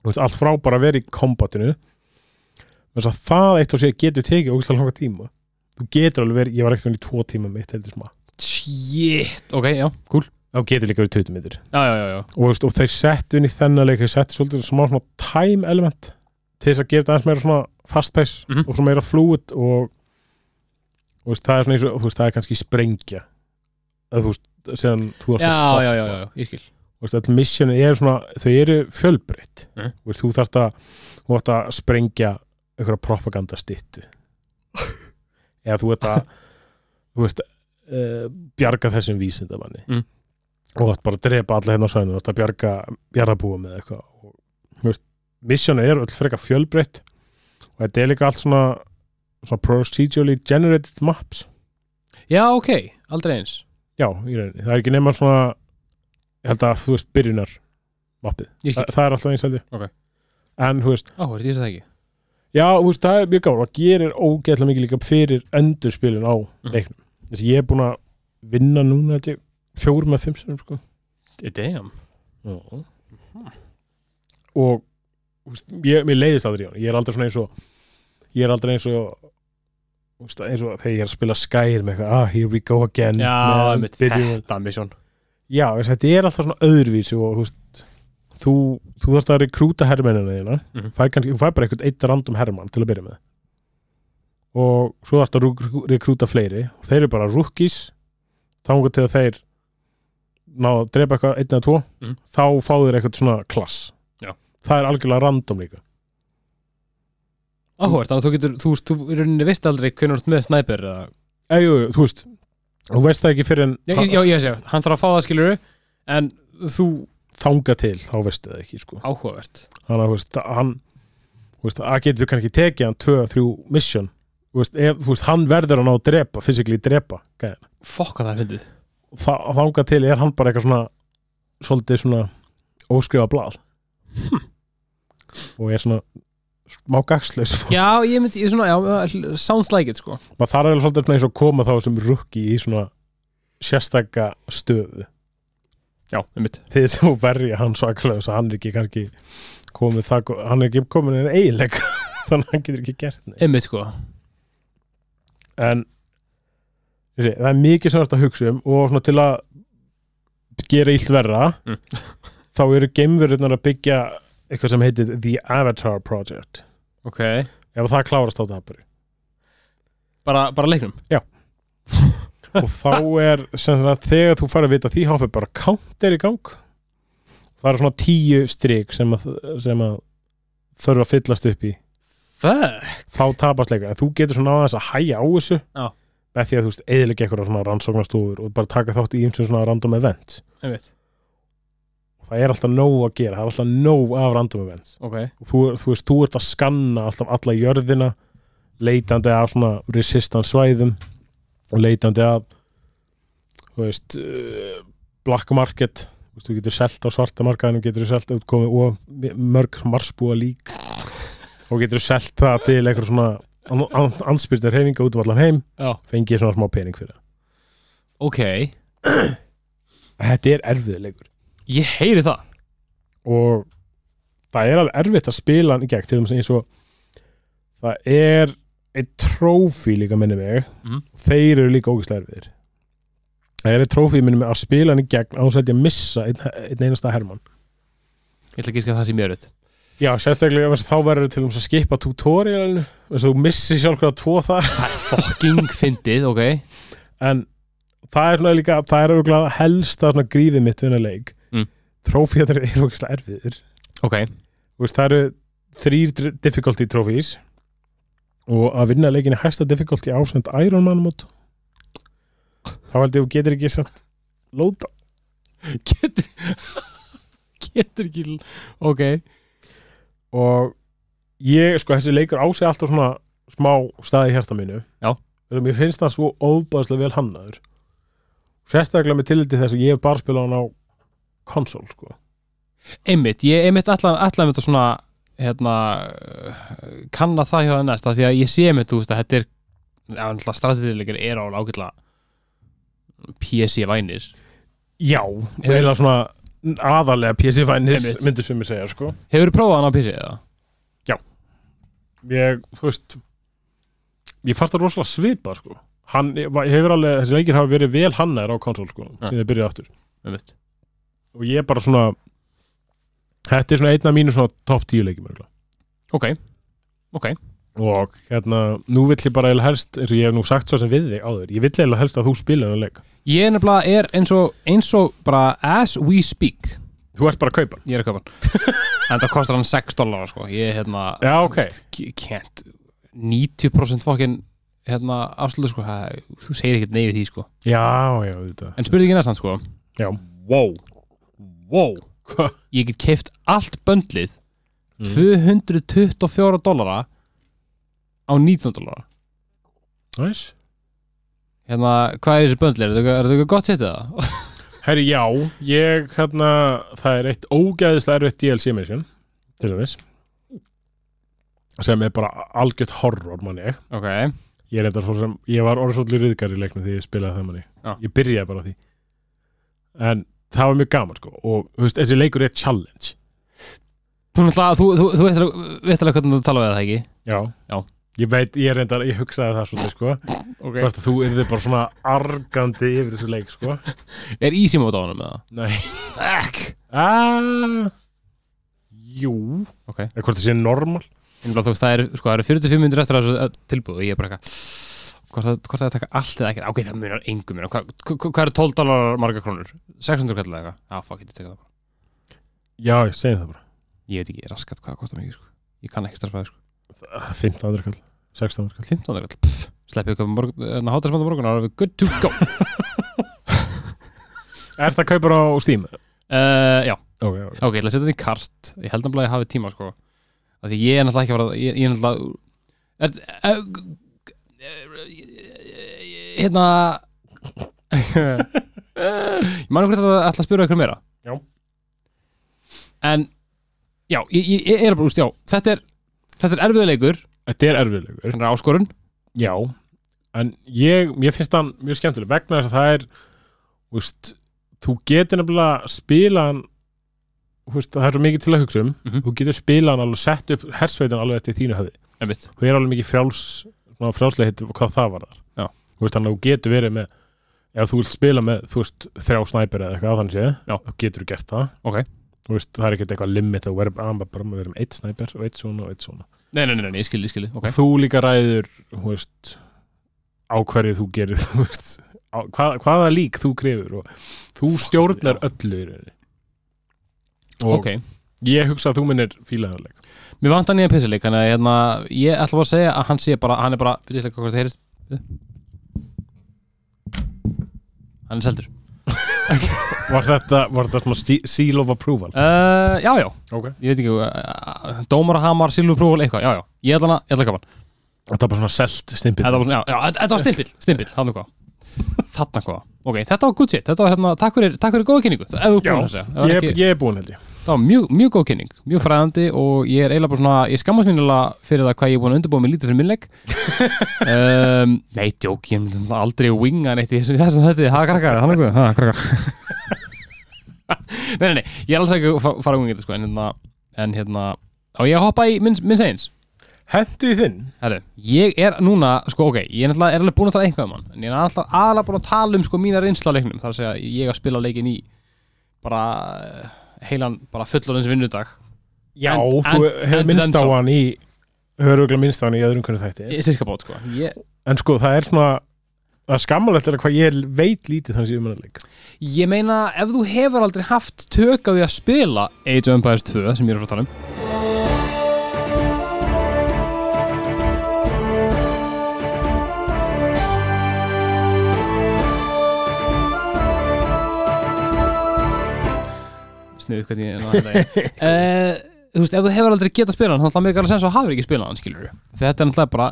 Þú veist, allt frá bara að vera í kombatinu. Þess að það eitt og sér getur tekið ógeðslega langa tíma. Þú getur alveg verið, ég var ekkert í tvo tíma mitt heldur smá, Shit, ok, já, cool. Þá getur líka verið 20 minnir Já, já, já, já, og, og þeir settu inn í þennan leik þeir settu svolítið smá svona time element til þess að gera þetta aðeins meira svona fast pace Mhm. og svona meira fluid og veist, það er svona eins og það er kannski sprengja að þú veist, séðan þú varst já, að stoppa. já, já, já, ég skil. Þú veist, öll missjoni er svona, þau eru fjölbreytt. Mhm. Þú þarft að þú þarft að sprengja einhverja propagandastittu. *laughs* Eða þú ert að þú veist, uh, bjarga þessum vísindamanni. Mm. og þú þarft bara að drepa alla hérna á svæðinu, þú þarft að bjarga jarðabúa með eitthvað. Og, þú veist, missjoni er öll frekar fjölbreytt. Og þetta er líka allt svona, svona procedurally generated maps. Já, ok, aldrei eins já, það er ekki nema svona ég held að, þú veist, byrjunar mappið, Þa, það er alltaf eins held ég. Ok. en þú veist, ég sé það ekki? Já, þú veist, það er mjög gáð og gerir ógeðlega mikið líka fyrir endurspilin á Mhm. leiknum. Þess að ég er búin að vinna núna fjórum með fimm sinum sko. Damn. Og þú veist, ég, mér leiðist aldrei í hann ég er aldrei svona eins og ég er aldrei eins og eins og þegar ég er að spila Skyrim eitthvað, ah, here we go again Já, með þetta mission Já, þetta er alltaf svona öðruvísi og veist þú, þú þarfst að rekrúta hermennina þína Mhm. fæ kannski, þú fæ bara einhvern eitt random hermann til að byrja með og svo þarfst að rú- rekrúta fleiri og þeir eru bara rookies þangur til að þeir ná að drepa eitthvað einn eða tvo Mhm. þá fá þeir eitthvað svona klass Já. það er algjörlega random líka Áhugavert, þannig að þú getur, þú veist, þú rauninni veist aldrei hvernig þú ert með snæper eða Eða, jú, þú veist, þú veist það ekki fyrir en Já, já, ég sé, hann þarf að fá það skilur en þú, þanga til, þá veistu það ekki sko. áhugavert. Þannig að þú veist, hann þú veist, að getur kannski tekið hann tvö, þrjú mission. Þú veist, ef, þú veist, hann verður að ná að drepa fysikli drepa gæðin. Fokka það er fyndið. Þa, þangað til er hann bara eitthvað svona svolítið svona óskrifa blað. Og er svona smá gagsleis Já, ég myndi, ég svona, já, sounds like it sko. Maður þarf alveg svolítið svona eins og koma þá sem rukki í svona sérstaka stöðu. Já, einmitt. Til þess að verja hann svakalega þess að hann er ekki kannski komið það, hann er ekki komin en eiginleika *laughs* þannig að hann getur ekki gert neitt. Einmitt sko. En ég sé, það er mikið sem þetta að hugsa um og svona til að gera illt verra Mm. þá eru geimverðurnar að byggja eitthvað sem heitir The Avatar Project. Ok. Ef það klárast á tapari Bara, bara leiknum? *laughs* Og þá er sagt þegar þú fara að vita því fyrir bara counter í gang. Það er svona tíu strik sem að, sem að þurfa að fyllast upp í. Fuck. Þá tapast leika en þú getur svona aðeins að hæja á þessu Já. með því að þú veist eðilega eitthvað svona rannsóknastúfur og bara taka þátt í ýmsum svona random events. Einmitt. og það er alltaf nóg að gera, það er alltaf nóg af random events. Ok. Og þú, þú veist, þú ert að skanna alltaf alla jörðina leitandi af svona resistant svæðum og leitandi af þú veist uh, black market. Þú, veist, þú getur selt á svarta markaðinu getur selt komið og mörg marsbúa lík. Og getur selt það til einhver svona an, an, anspyrtir hefinga út um allan heim Já. fengið svona smá pening fyrir það. Ok. Þetta er erfiðleikur Ég heyri það. Og það er alveg erfitt að spila hann í gegn til þess eins og það er eitt trófi líka minni mig. Mhm. þeir eru líka ógislega erfiðir. Það er eitt trófi minni mig að spila hann í gegn á þess að ég missa einn, einn einasta hermann. Ég ætla að gíska það ég er auðvitað. Já, sérstaklega þá verður til þess að skipa tutorialinu. Þess að þú missir sjálf hverja tvo þar. Það er fucking fyndið, ok. En það er svona líka það er auðvitað helsta grífið mitt vinna leik Mm. trófi þetta eru ógislega erfiðir Ok. Þú veist, það eru þrýr difficulty trophies og að vinna leikinni hæsta difficulty ásend Iron Man mót þá held ég að þú getur ekki samt lóta. *laughs* Getur Getur ekki Ok. Og ég, sko, þessi leikur á sig alltaf svona smá staði í hjarta mínu. Já. Mér finnst það svo óbæðslega vel hannaður. Sérstaklega með tilliti þess að ég hef bara spilað hann á konsól, sko Einmitt, ég einmitt allan þetta svona hérna uh, kanna það hjá það næst því að ég sé einmitt, þú veist að þetta er já, náttúrulega strategileikir er á ágætla PC vænir Já, eða svona aðalega PC-fænir Einmitt. myndir sem ég segja, sko Hefur þú prófað hann á PC eða? ég, þú veist ég fannst það rosalega svipa sko. hann hefur alveg, þessi leikir hafa verið vel hannar á konsól sko, Ja. sem þið byrjuð aftur Einmitt og ég er bara svona þetta er svona einn af mínu svona top 10 leikjum. Ok, ok. Og hérna, nú vill ég bara eiginlega helst, eins og ég hef nú sagt svo sem við þig áður ég vill eiginlega helst að þú spila þennan leik. Ég er nefnilega er eins og, eins og bara as we speak. Þú ert bara að kaupa. Ég er að köpa hann. *laughs* En það kostar hann 6 dólar sko. Ég er hérna Já, ok. k- Can't 90% fokkin hérna afslutu sko. Það, Þú segir ekkert nei við því sko. Já, já, þetta En spurði ekki næstan sko. Já, Wow Wow? Ég get keift allt böndlið Mm. 224 dólara á 19 dólara næs Hérna, hvað er þessi böndlið? Er þetta eitthvað gott setið það? *laughs* herri, já, ég hérna, það er eitt ógæðislega erfitt DLC mission til dæmis sem er bara algjört horror manni ég Ok Ég sem, ég var svolítið riðgar í leiknum því ég spilaði það manni. Já. Ég byrjaði bara því. En það var mjög gaman sko og veist, þessi leikur er challenge. Þú, náttúrulega- þú, þú, þú veist alveg- hvernig þú tala við það ekki? Já. Já. Ég veit, ég er reyndar, ég hugsaði það svolítið sko. Ok Hvort að þú erði bara svona argandi yfir þessu leik sko. Er easy mode á hann með það? Nei. Fuck Ah, jú. Ok Eða hvort það sé normal. Það er, sko, eru 45 minnur eftir að þessu tilbúðu og ég er bara eitthvað hvort það, hvort það er að taka allt eða ekki ok, það munar engum munar hvað hva, hva eru 12 dólar marga krónur? 600 kallar eitthvað? Já, fuck it, ég teka það bara. Já, ég segi það bara. Ég veit ekki, raskat hvað það kostar mikið, sko. Ég kann ekki starfæði, sko. 15 kall, 16 kall. 15 kall, Sleppið ykkur hátarsmönda morgun Það er good to go. *laughs* Er það kaupar á Steam? uh, Já, Ok, ég ætla að setja þetta í kart. Ég held nefnilega að ég hafi tíma, sko. Því ég er náttúrulega ekki að fara Ég, ég er náttúrulega er, Hérna Ég man okkur að ætla að spyrja ykkur meira. Já. En Já, ég, ég, er bara úst, já Þetta er, þetta er erfiðleikur Þetta er erfiðleikur. Þetta er áskorun. Já, en ég, ég finnst hann mjög skemmtileg vegna þess að það er þú veist, þú getur nefnilega spila hann þú veist, það er svo mikið til að hugsa um. Mhm. þú getur spila hann alveg sett upp hersveitin alveg eftir þínu einmitt. Og er alveg mikið frjáls svona frjálslegheit hvað það var þar Já. þú veist þannig að þú getur verið með ef þú vilt spila með, þú veist, þrjá snæpir eða eitthvað þannig séð, Já. þá getur þú gert það. Ok. þú veist, það er ekkert eitthvað limit að vera bara, með verið með eitt snæpir og eitt svona og eitt svona. Nei, nei, nei, nei, ég skilði, ég skilði, ok. Og þú líka ræður, þú veist á hverju þú gerir *laughs* þú veist, á, hvað, hvaða lík þú krefur og þú stjórnar öllu í rauninni. Og Ok, ég hugsa að þú minnir fílaðanleik mér vantar nýja pissileik Þannig að hérna, ég ætla bara að segja að hann sé bara Hann er bara, byrjuð ekki hvað það heyrist? Hann er seldur. *laughs* Var þetta, var þetta svona seal of approval? Uh, Já, já, ok. Ég veit ekki uh, Dómarahamar, Silvurprúval, eitthvað, já, já. Ég ætla hana, ég ætla að kafa hann þetta var svona selt stimpil. Þetta var svona, já, já, þetta var stimpill, stimpill, hann hvað Þarna hvað, ok, þetta var good shit. Þetta var hérna, takk fyrir, takk fyrir góða kynningu. Búin að ég, er búinn held ég það var mjög, mjög góð kynning Mjög fræðandi og ég er eiginlega bara svona Ég skammast mínulega fyrir það hvað ég er búin að undirbúa mig lítið fyrir minnleik. Um, *laughs* Nei, djók, ég myndi aldrei winga neitt í þessu þessum þetta Það er krakkar, þannig að, það krakkar. *laughs* Nei, nei, nei, ég er alls ekki að fa- fara winga þetta sko En hérna, en hérna Á ég að hoppa í minn, minn seins? Hendu í þinn. Herru, ég er núna, sko, ok, ég er náttúrulega er alveg búin að tala einhvað um hann, en ég er alltaf aðalega búin að tala um, sko, mína reynsla á leiknum, þar að segja, ég að spila leikin í bara heilan, bara fullorðins vinnudag. já, En- þú hefur minnst á hann í hefur auðvitað minnst á hann í öðrum hvernig þætti Ég sirka bót, sko. Ég, en sko, það er svona að skammalegt er að hvað ég veit lítið þannig síðan leik ég meina, ef þú hefur aldrei haft tök á því að spila Age of Empires 2, sem ég er að að tala um, sniðu hvernig uh, *laughs* þú veist, ef þú hefur aldrei getað spila hann, þá mikið alveg sens að hafa ekki spilað hann, skilur þetta er náttúrulega bara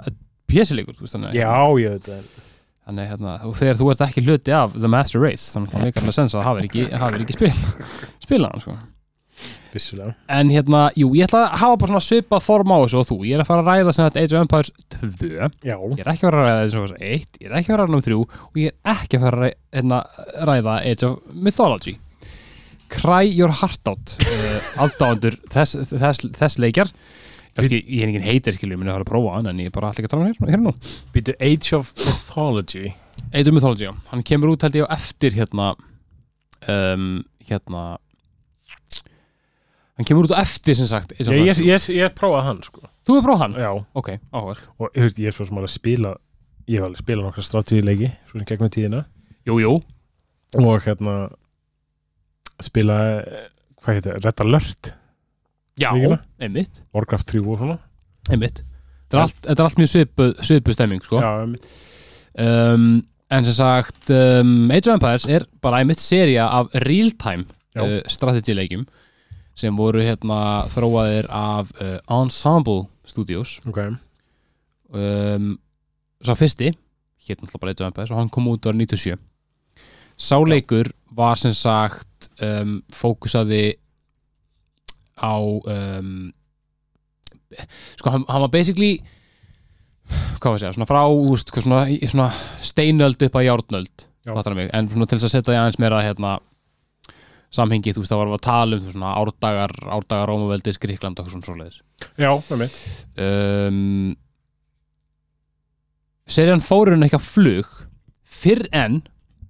pjesileikur, þú veist, þannig já, ég veit það Þannig hérna, og þegar þú ert ekki hluti af The Master Race, þannig að það mikilvægt sens að hafa ekki, ekki spil, *laughs* spila hann, sko. vissulega En hérna, jú, ég ætla að hafa bara svona svipað form á þessu og þú. Ég er að fara að ræða sem þetta Age of Empires 2. já, Ég er ekki að fara að ræða þessu þessu 1, ég er ekki að fara að ræða um 3 og ég er ekki að fara að ræða Age of Mythology. Cry your heart out, uh, aðdáðandur þess, þess, þess leikjar. Ég, ég, er enginn heitir, skilur, ég minna að fara að prófa hann, en ég er bara alltaf ekki að tala um hér, hér nú. býtu Age of Mythology Age of Mythology, já. Hann kemur út held ég á eftir hérna um, hérna hann kemur út á eftir sem sagt ég, ég, ég, er prófað hann sko Þú hefur prófað hann? já, Ok, áhugaður. og veist, ég er svo sem að spila ég hef alveg spilað nokkra strategíleiki svo sem gegnum tíðina Jú, jú. og hérna spila hvað heitir, Red Alert Já, Leikina? einmitt, Warcraft 3 og svona einmitt. Þetta er allt, þetta er allt mjög svipu stemming, sko. já, einmitt. Um, en sem sagt, um, Age of Empires er bara einmitt seria af real-time Já. uh, strategy-leikjum sem voru hérna þróaðir af uh, Ensemble Studios ok, um, sá fyrsti hétt náttúrulega bara Age of Empires og hann kom út ára 97 sá leikur var sem sagt um, fókusaði á um, sko hann, hann var basically hvað var að segja, svona frá úst, svona, svona steinöld upp að járnöld en svona til þess að setja því aðeins meira hérna samhengi, þú veist, það var að tala um svona árdagar, árdagar Rómaveldis, Gríkland og svona svoleiðis. Já, einmitt. Um, serían fórun ekki að flug fyrr en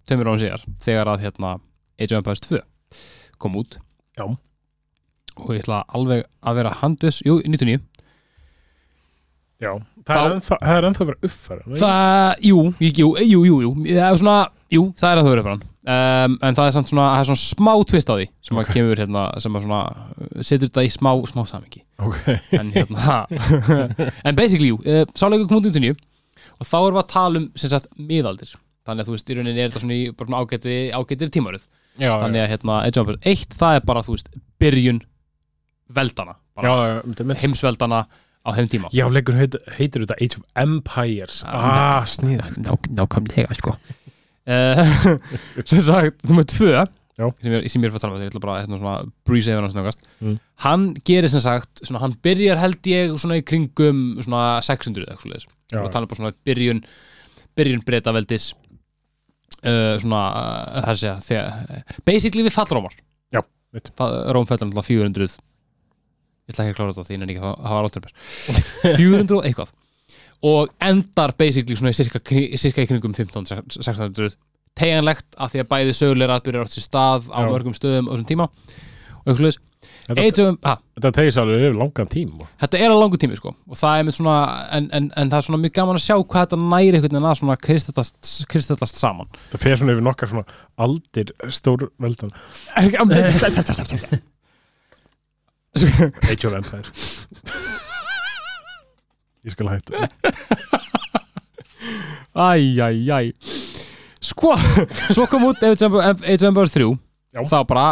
tveimur árum síðar þegar að hérna Age of Empires 2 kom út. Já. og ég ætla alveg að vera handvis, jú, 99 já, það Þá- er ennþá, það er vera uppfæra það, jú, jú, jú, jú, jú, jú. Það er svona, jú, það er að þau eru um, en það er samt svona, það er svona smá tvist á því sem Ok. að kemur hérna, sem að svona setur þetta í smá, smá samingi ok, en hérna *laughs* en basically, uh, sáleikur kom út í 99 og þá erum við að tala um sem sagt miðaldir, þannig að þú veist í rauninni er þetta svona í bara ágæti, ágætir tímaröð. Já, þannig að hérna, Age of Empires 1 það er bara, þú veist, byrjun veldana, bara já, einmitt. heimsveldana á þeim tíma. Já, leikur heit, heitir þetta Age of Empires. Ah, snið Ná, nákvæmlega sko. Uh, *laughs* *laughs* sem sagt, nummer tvö Já. sem ég, sem ég er að tala um, ég ætla bara hérna svona breeze yfir hans nákast Mm. hann gerir sem sagt, svona, hann byrjar held ég svona í kringum svona 600 eða eitthvað já, og tala bara svona byrjun byrjun breytaveldis uh, svona, uh, það er að segja basically við fallrómar. Já, veit. Rómfellur náttúrulega 400 ég ætla ekki að klára þetta því en ekki að hafa átturber *laughs* 400 og eitthvað. Og endar basically svona í cirka, cirka í kringum 15-1600 teganlegt af því að bæði sögulegra atbyrjar átt sér stað á Já. mörgum stöðum á þessum tíma og eitthvað sluðis Þetta, þetta tegis alveg yfir langan tíma þetta er að langu tími sko. Það svona en, en, en það er svona mjög gaman að sjá hvað þetta næri einhvern veginn að svona kristallast, kristallast saman. Það fer svona yfir nokkar svona aldir stór veldan. *laughs* Age of Empire *laughs* Ég skal hætta. Æjæjæj Sko, *laughs* svo kom út Age of Empires 3 Já. þá bara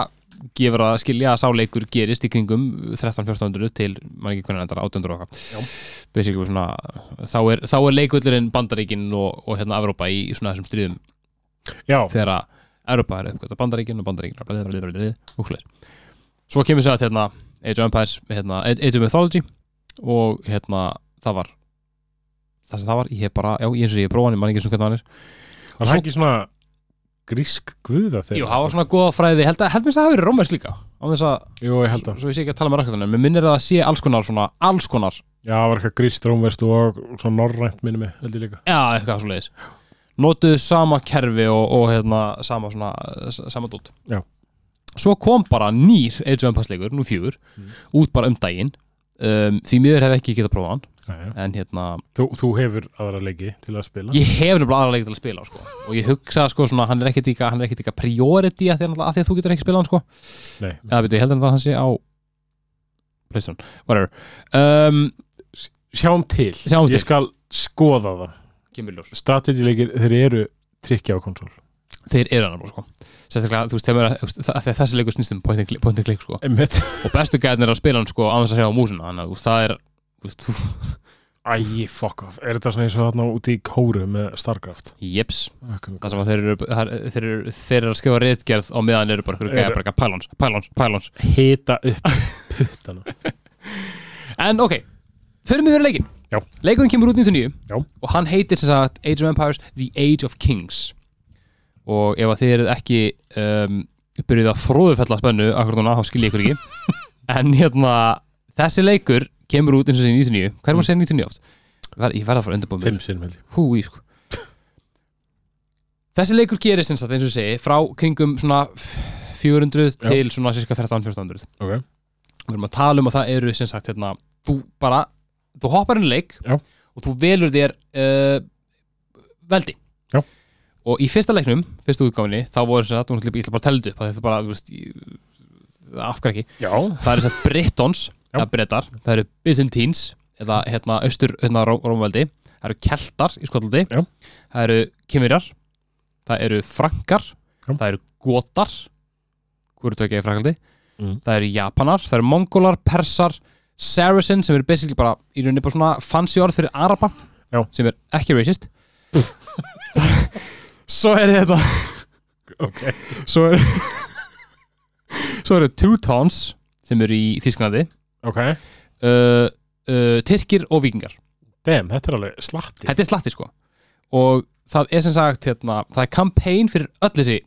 gefur að skilja að sáleikur gerist í kringum 13-1400 til, maður ekki hvernig endar 800 og svona þá er, þá er leikvöldurinn Bandaríkin og, og hérna Evrópa í, í svona þessum stríðum. Já, þegar að Evrópa er uppgötta Bandaríkin og Bandaríkin og svo kemur sér að hérna Age of Empires hérna, Age of Mythology og hérna það var það sem það var, ég hef bara, já, ég eins og ég prófa hann, ég man ekki svona hvernig hann er. Það ekki svona grísk guða þegar. Jú, það var svona góða fræði, held, að- held mér að það hafi verið rómæsk líka á þess að, Jú, ég held að. svo ég sé ekki að tala með rækkatunum mér minnir að það sé alls konar svona, alls konar. Já, það var eitthvað grískt rómverst og svona norrænt minni mig, held ég líka. Já, eitthvað svo leiðis notuðu sama kerfi og, og hérna, sama svona, s- sama dót. Já. svo kom bara nýr Age of Empires leikur, nú fjögur Mm. út bara um daginn. Um, því miður hef ekki getað prófað hann Já. en hérna, Þú, þú hefur aðra leiki til að spila ég hef nefnilega aðra leik til að spila sko. og ég hugsa sko svona, hann er er ekkit líka priority að því, að, að þú getur ekki spilað hann sko Nei, eða veitu, ég heldur að hann sé á Playstation, whatever um, sjáum til Sjáum til. Ég skal skoða það kemur ljós Strategy leikir, þeir eru trikki á konsól þeir eru hann sko. sérstaklega, þú veist, þegar þessi leikur snýst um point and click, sko. Einmitt og bestu gæðin er að spila hann sko, á þess að segja á músina þannig að það er þú? Veist, Æ, fuck off. Er þetta svona eins og þarna úti í kóru með Starcraft? jeps, það sem að þeir eru er- þeir eru, þeir eru að skrifa reitgerð á meðan eru bara einhverju gæja bara eitthvað pylons, pylons, pylons. Hita upp puttana. *laughs* En ok, fyrir mig verið leikin Já. leikurinn kemur út 99 Já. og hann heitir sem sagt Age of Empires The Age of Kings. Og ef að þið eruð ekki um, byrjuð að fróðufella spennu akkur núna, þá skil ég ykkur ekki. *laughs* En hérna, þessi leikur kemur út eins og þessi 99 hvað er maður að segja 99 oft? Ég verða að fara undirbúið Fimm sinnum held ég. Húi, sko. Þessi leikur gerist eins og eins og segi frá kringum svona f- 400 Já. til svona cirka 13-1400 Ok. Við erum að tala um að það eru sem sagt hérna, þú bara, þú hoppar inn í leik Já. og þú velur þér uh, veldi. Já. og í fyrsta leiknum, fyrsta útgáfinni þá voru sem sagt, ég ætla bara að telja upp það er bara, þú veist afhverja ekki, Já. Það eru sem sagt Britons Já. eða Bretar, það eru Byzantines eða hérna austur hérna Ró- Rómveldi það eru Keltar í Skotlandi. Já. það eru Kimverjar það eru Frankar. Já. það eru Gotar. Hvað eru tökja í Frankaldi Mm. það eru Japanar, það eru Mongolar, Persar Saracen sem eru basically bara í rauninni bara svona fancy orð fyrir Araba Já. sem er ekki racist. *laughs* Svo er þetta. Ok. Svo er *laughs* svo eru Teutons sem eru í Þísklandi Ok. Uh, uh, Tyrkir og Víkingar. Damn, þetta er alveg slatti. Þetta er slatti sko. Og það er sem sagt hérna, það er campaign fyrir öll þessi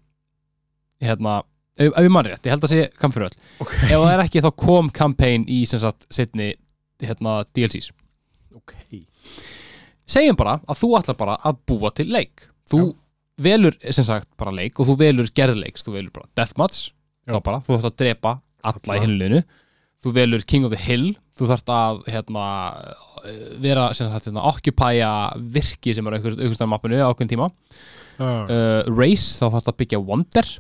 hérna, ef, ég mann rétt, ég held að sé campaign fyrir öll. Ok. Ef það er ekki þá kom campaign í sem sagt setni hérna, DLCs Ok. Segjum bara að þú ætlar bara að búa til leik. Þú velur sem sagt bara leik og þú velur gerðleiks, þú velur bara deathmatch. Já. þá bara, þú þarfst að drepa alla í hinlinu þú velur King of the Hill. Þú þarfst að hérna, vera sem sagt hérna, occupya virki sem er á mappinu á ákveðin tíma. Já, uh, Race, þá þarfst að byggja Wonder.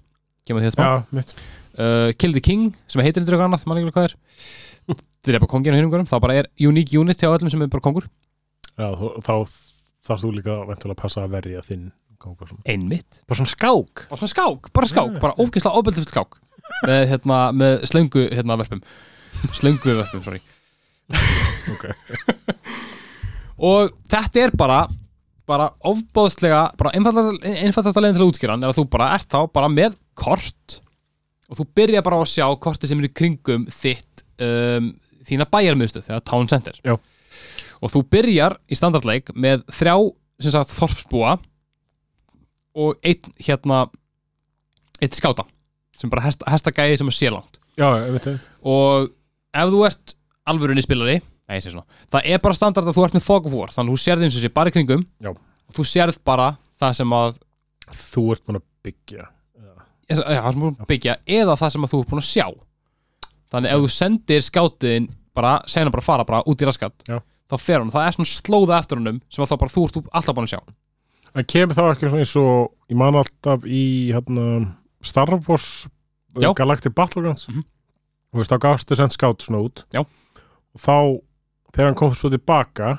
Kemur því að smá. Já, mitt. Uh, Kill the King, sem heitir eitthvað annað mann ekki hvað er. *laughs* Drepa konginu hinum þá bara er unique unit hjá öllum sem er bara kongur. Já, þá þarf þú líka að passa að verja þinn svona. einmitt. Bara svona skák. Bara svona skák, bara skák, bara ógeðslega óbeldið skák. Með, hérna, með slöngu hérna verpum slöngu verpum, sorry. *laughs* *laughs* Og þetta er bara bara ofbóðslega bara einfaldast að leiðin til að útskýra er að þú bara ert þá bara með kort og þú byrja bara á að sjá korti sem er í kringum þitt um, þína bæjarmiðstöð þegar Town Center. Já. og þú byrjar í standardleik með þrjá sem sagt þorpsbúa og einn hérna einn skáta sem bara hesta, hestagæði sem er sérlangt og ef þú ert alvörunni spilari Nei, ég segi svona Það er bara standard að þú ert með fog of war Þannig að þú sérð eins og sé bara í kringum Já. og þú sérð bara það sem að Þú ert búin að byggja já, það sem þú ert búin að byggja eða það sem að þú ert búin að sjá Þannig ef þú sendir skátiðin bara, segna bara fara bara út í raskat Já. þá fer hann, það er svona slóða eftir honum sem að þá bara þú ert alltaf búin að sjá En kemur þá ekki svona eins og ég man alltaf í hérna, Star Wars Já. Galactic Battlegrounds Mhm. Þú veist, þá gafstu sent skátt svona út. Já. og þá, þegar hann kom svo tilbaka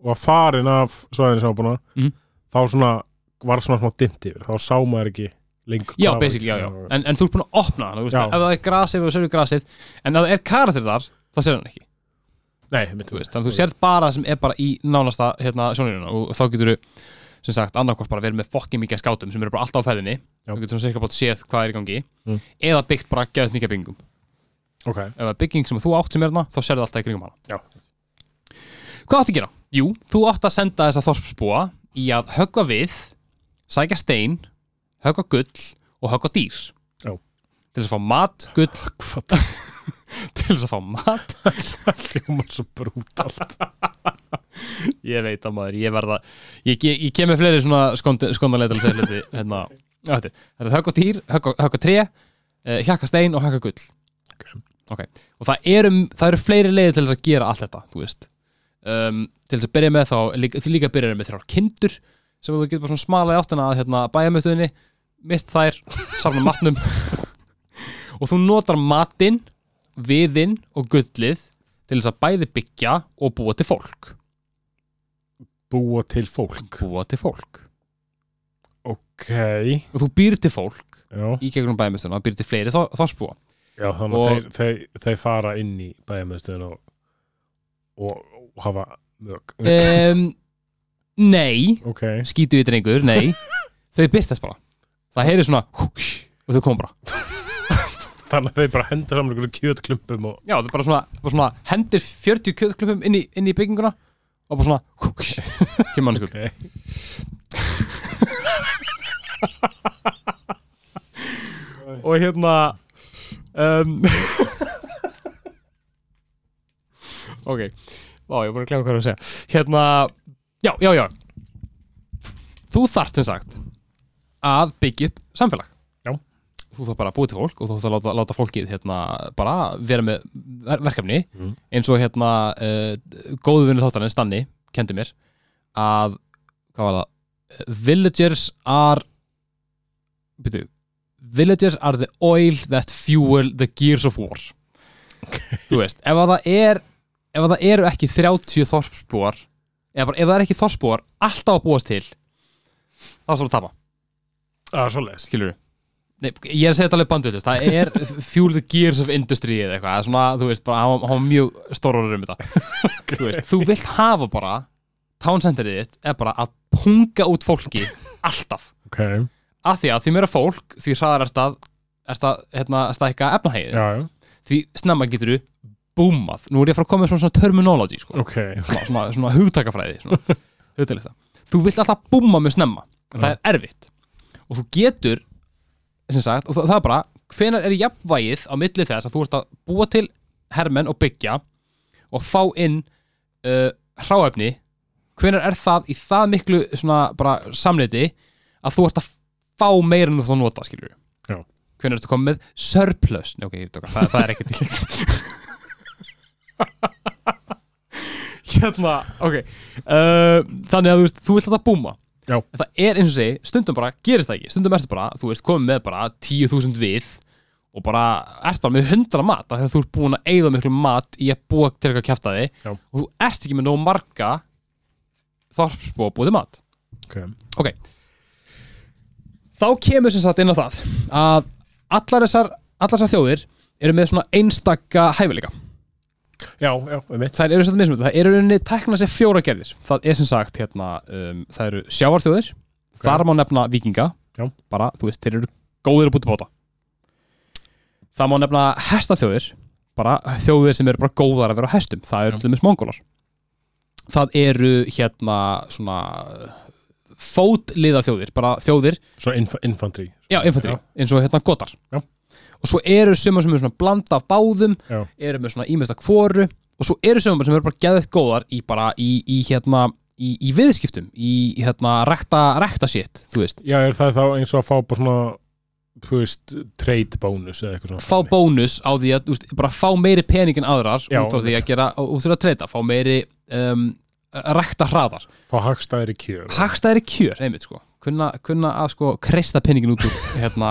og var farin af svæðinu sem var búin að Mhm. þá svona var svona smá dimmt yfir. Þá sá maður ekki lengur Já, basically, já, já. En, en þú ert búin að opna hann, þú veist, Já. ef það er grasið og sérðu grasið, en ef það er karakter þar þá sérðu hann ekki, Nei, mitt, þú veist, þannig að þú sérð bara það sem er bara í nánasta, hérna, sjónirina og þá getur þú, sem sagt, annarkvort bara verið með fokkin mikið skátum sem eru bara alltaf á ferðinni. Já. þú getur svona sérka bátt séð hvað er í gangi. Mm. eða byggt bara geðið mikið byggingum Ok, ef það er bygging sem þú átt sem er þarna, þá sérðu alltaf í kringum hana. Já. Hvað áttu að gera? Jú, þú átt að senda þessa þorpsbúa í að höggva við sækja stein, höggva gull og höggva dýr. Já. til þess að fá mat, gull hvað? *laughs* til þess að fá mat. *laughs* Hljómar svo brútalt. Ég veit að maður, ég verða ég, ég, ég kem með fleiri svona hluti hérna, þetta er höggva dýr, höggva, tré uh, hjakka stein og höggva gull Ok. og það eru, það eru fleiri leiðir til þess að gera allt þetta þú veist. Um, til þess að byrja með þá, líka, líka byrja með þrjár kindur sem þú getur bara svona smala í áttina að hérna, bæjamöstuðinni, mist þær safna matnum. *laughs* Og þú notar matinn viðinn og gullið til þess að bæði byggja og búa til fólk. Búa til fólk. Búa til fólk. Ok, og þú býr til fólk já, í gegnum bæjamöstuna, býr til fleiri þor- þorpsbúa já þannig Og- að þeir, þeir, þeir fara inn í bæjarmöðstöðun og, og, og hafa mög um, Nei. Ok, skítu í drengur, nei. *laughs* Þau byrstast bara. Það heyri svona og þau koma bara. *laughs* Þannig að þeir bara henda saman einhverju kjötklumpum og já, þau bara svona, bara svona hendir 40 kjöðklöfum inn, í- inn í bygginguna og bara svona kemur hann sko Ok, *laughs* og hérna um, *laughs* ok Vá, ég er búin að glemma hvað ég var að segja. Hérna, já, já, já. Þú þarft sem sagt að byggja upp samfélag. Já. þú þarf bara að búið til fólk og þú þarf að láta, láta fólkið hérna, bara vera með ver verkefni. Mm. eins og hérna uh, góðu vinnu þáttarinn Stanni kendi mér að hvað var það? Villagers are byrju villagers are the oil that fuel the gears of war. Þú veist, ef að það er ef að það eru ekki 30 þorpsbúar eða bara ef það er ekki þorpsbúar alltaf að búast til þá er það að tapa, það er svoleiðis. Skilur Nei, ég er að segja þetta alveg bandvillist, það er fuel the gears of industry eða eitthvað, það er svona, þú veist, bara, var mjög stórar um þetta. Þú veist, þú vilt hafa bara towncenterið þitt er bara að punga út fólki alltaf. Ok, af því að því meira fólk því hraðar er stað, er stað hérna, stækka efnahægið já, já, því snemma getur þú búmað. Nú er ég að fara að koma með svona, svona terminology sko. ok. Svona, svona, svona hugtakafræði *laughs* þú vilt alltaf búma með snemma. En það er erfitt. Og þú getur sagt, og það, er bara hvenær er jafnvægið á milli þess að þú ert að búa til hermenn og byggja og fá inn uh, hráefni? Hvenær er það í það miklu samleiti að þú ert að fá meira en þú þá nota skilur Já. hvenær ertu komið með surplus? Nei, okay, það, það er ekki til. *laughs* Hérna, ok uh, þannig að þú veist, þú vilt þetta búma. Já. en það er eins og segi, stundum bara gerist það ekki. Stundum ertu bara, þú veist, komið með bara 10.000 við og bara ert bara með 100 mat, að þú ert búin að eigða miklu mat í að búa til eitthvað Já. og þú ert ekki með nóg marga þorpsbúa búið mat. Ok, þá kemur sem sagt inn á það að allar þessar, allar þessar þjóðir eru með svona einstakka hæfileika. Já, já, við mitt þær eru svolítið mismunandi, það eru rauninni tekna sér fjóra gerðir. Það er sem sagt hérna um, það eru sjávarþjóðir, þar má nefna vikinga, Já. bara, þú veist, þeir eru góðir að búti bóta. Það má nefna hestaþjóðir bara þjóðir sem eru bara góðar að vera á hestum. Það eru til dæmis mongólar. Það eru hérna svona fótliða þjóðir, bara þjóðir. Svo inf infantry. Já, infantry, Já. eins og hérna gotar. Já. Og svo eru sumar sem eru svona blanda af báðum Já. Eru með svona ímesta kvoru og svo eru sögum sem eru bara geðið góðar í bara í, í hérna í, í viðskiptum, í hérna rekta, rekta shit, þú veist. Já, er það þá eins og að fá bara svona þú veist, trade bonus eða eitthvað svona fá bónus á því að, þú veist, bara fá meiri pening en aðrar Já, út frá því að gera, út frá að treyta, fá meiri um, rekta hraðar. Fá hagstæðri kjör hagstæðri kjör, einmitt sko. Kunna, kunna að sko kreista peningin út úr *laughs* hérna,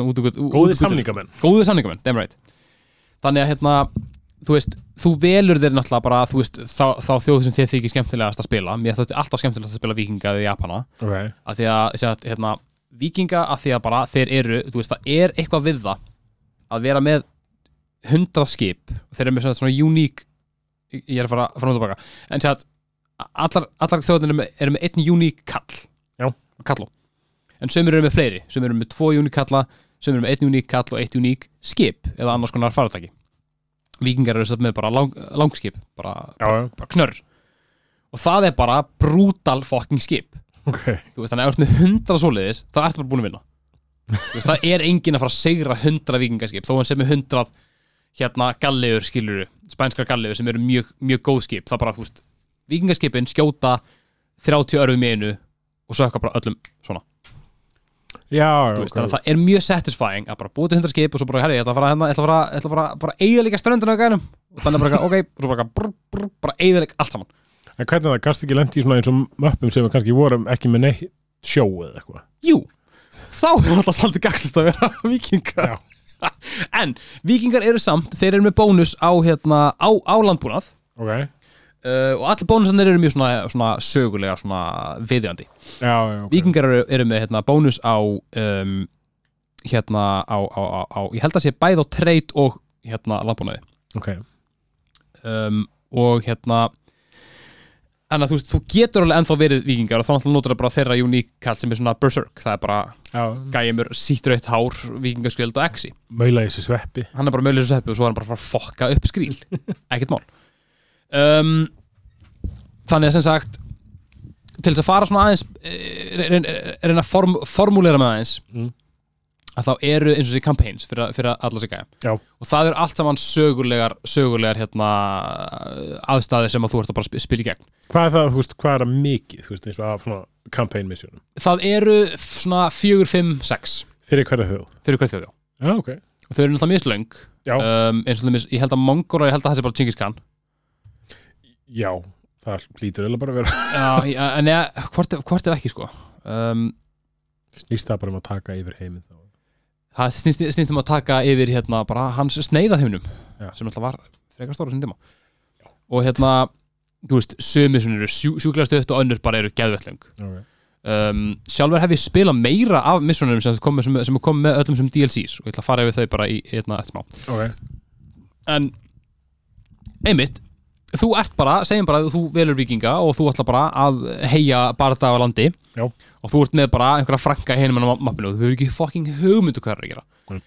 út úr Góði samningamenn. Góði samningamenn, damn right. Þannig að hérna, þú veist þú velur þér náttúrulega bara, þú veist þá, þá þjóð sem þér þykir skemmtilegast að spila. Mér þótti alltaf skemmtilegast að spila vikinga eða japana. Ok, að því að, að hérna, vikinga að því að bara þeir eru, þú veist, það er eitthvað við það að vera með hundrað skip. Og þeir eru með svona, svona uník ég er að fara fram og tilbaka en sé að allar, allar þjóðin eru með, einn uník kall Já. kalló. En sömur eru með fleiri, sömur eru með tvo uník kalla sömur eru með einn uník kall og eitt uník skip eða annars konar faratæki vikingar eru með bara lang, langskip bara, já, bara knörr. Og það er bara brutal fucking skip. Ok. Þú veist, þannig að ef þú ert með hundra svoleiðis þá ertu bara búin að vinna. Veist, það er enginn að fara að segra hundra vikingaskip þó hann sem er hundrað hérna gallegur skiluru, spænskar gallegur sem eru mjög, mjög góð skip, það bara, þú veist vikingaskipin skjóta 30 örfum í einu og sökka bara öllum svona, Já, já, veist, ok. þannig að það er mjög satisfying að bara búið til hundra skip og svo bara, herri, ég ætla að fara hérna, ég ætla að fara, bara eiga líka ströndinu á gænum og þannig bara, ok, og svo bara, brr, brr, bara eiga líka allt saman. En hvernig það, gast ekki lendi í svona eins og möppum sem við kannski vorum ekki með neitt sjó eða eitthvað? Jú, þá er alltaf svolítið gagslist að vera *laughs* vikingar Já. *laughs* En vikingar eru samt, þeir eru með bónus á, hérna, á, á landbúnað. Ok, uh, og allir bónusarnir eru mjög svona, svona sögulega svona viðjandi. Já, já, ok. Vikingar eru, eru með hérna, bónus á um, hérna á, á, á, á, ég held að sé bæð á treyt og hérna landbúnaði. Ok, um, og hérna en að þú þú getur alveg ennþá verið vikingar og þá notur það bara þeirra uník kall sem er svona berserk, það er bara já, gæjumur sítur eitt hár, vikingaskjöld og exi. Maula í þessi sveppi. Hann er bara mögulega svo heppi og svo er hann bara að fokka upp skríl *laughs* ekkert mál um, þannig að sem sagt til þess að fara svona aðeins eh, reyna reyn að form, formúlera með aðeins Mm. að þá eru eins og þessi campaigns fyrir, fyrir alla sig gæja. Og það eru allt saman sögulegar sögulegar hérna aðstæði sem að þú ert að bara sp- spila í gegn. Hvað er það, þú veist, hvað er það mikið, þú veist, eins og af svona campaign missionum það eru svona 4, 5, 6 Fyrir hverja þjóð? Fyrir hver þjóð já. Já, ok. Og þau eru náttúrulega mjög slöng Já, um, eins og það ég held að Mongol og ég held að það sé bara Genghis Khan já, það hlýtur eða bara að vera. Já, já, en eða, hvort, hvort ef ekki sko. Um, Snýst það bara um að taka yfir heiminn þá? Það snýst, snýst um að taka yfir hérna bara hans sneiðahimnum Já. sem alltaf var frekar stóra sem tíma. Og hérna, þú veist, sömi sem eru sjú, sjúklega stöðt og önnur bara eru geðvettlung okay. um, Sjálfur hef ég spilað meira af missunum sem kom, sem, sem kom með öllum sem DLCs og ég ætla að fara yfir þau bara í hérna eftir smá. Ok, En einmitt þú ert bara, segjum bara að þú velur vikinga og þú ætla bara að heia barða af landi Já. og þú ert með bara einhverja franka en á mappinu og þú hefur ekki fucking hugmyndu hvað það er að gera. Nei.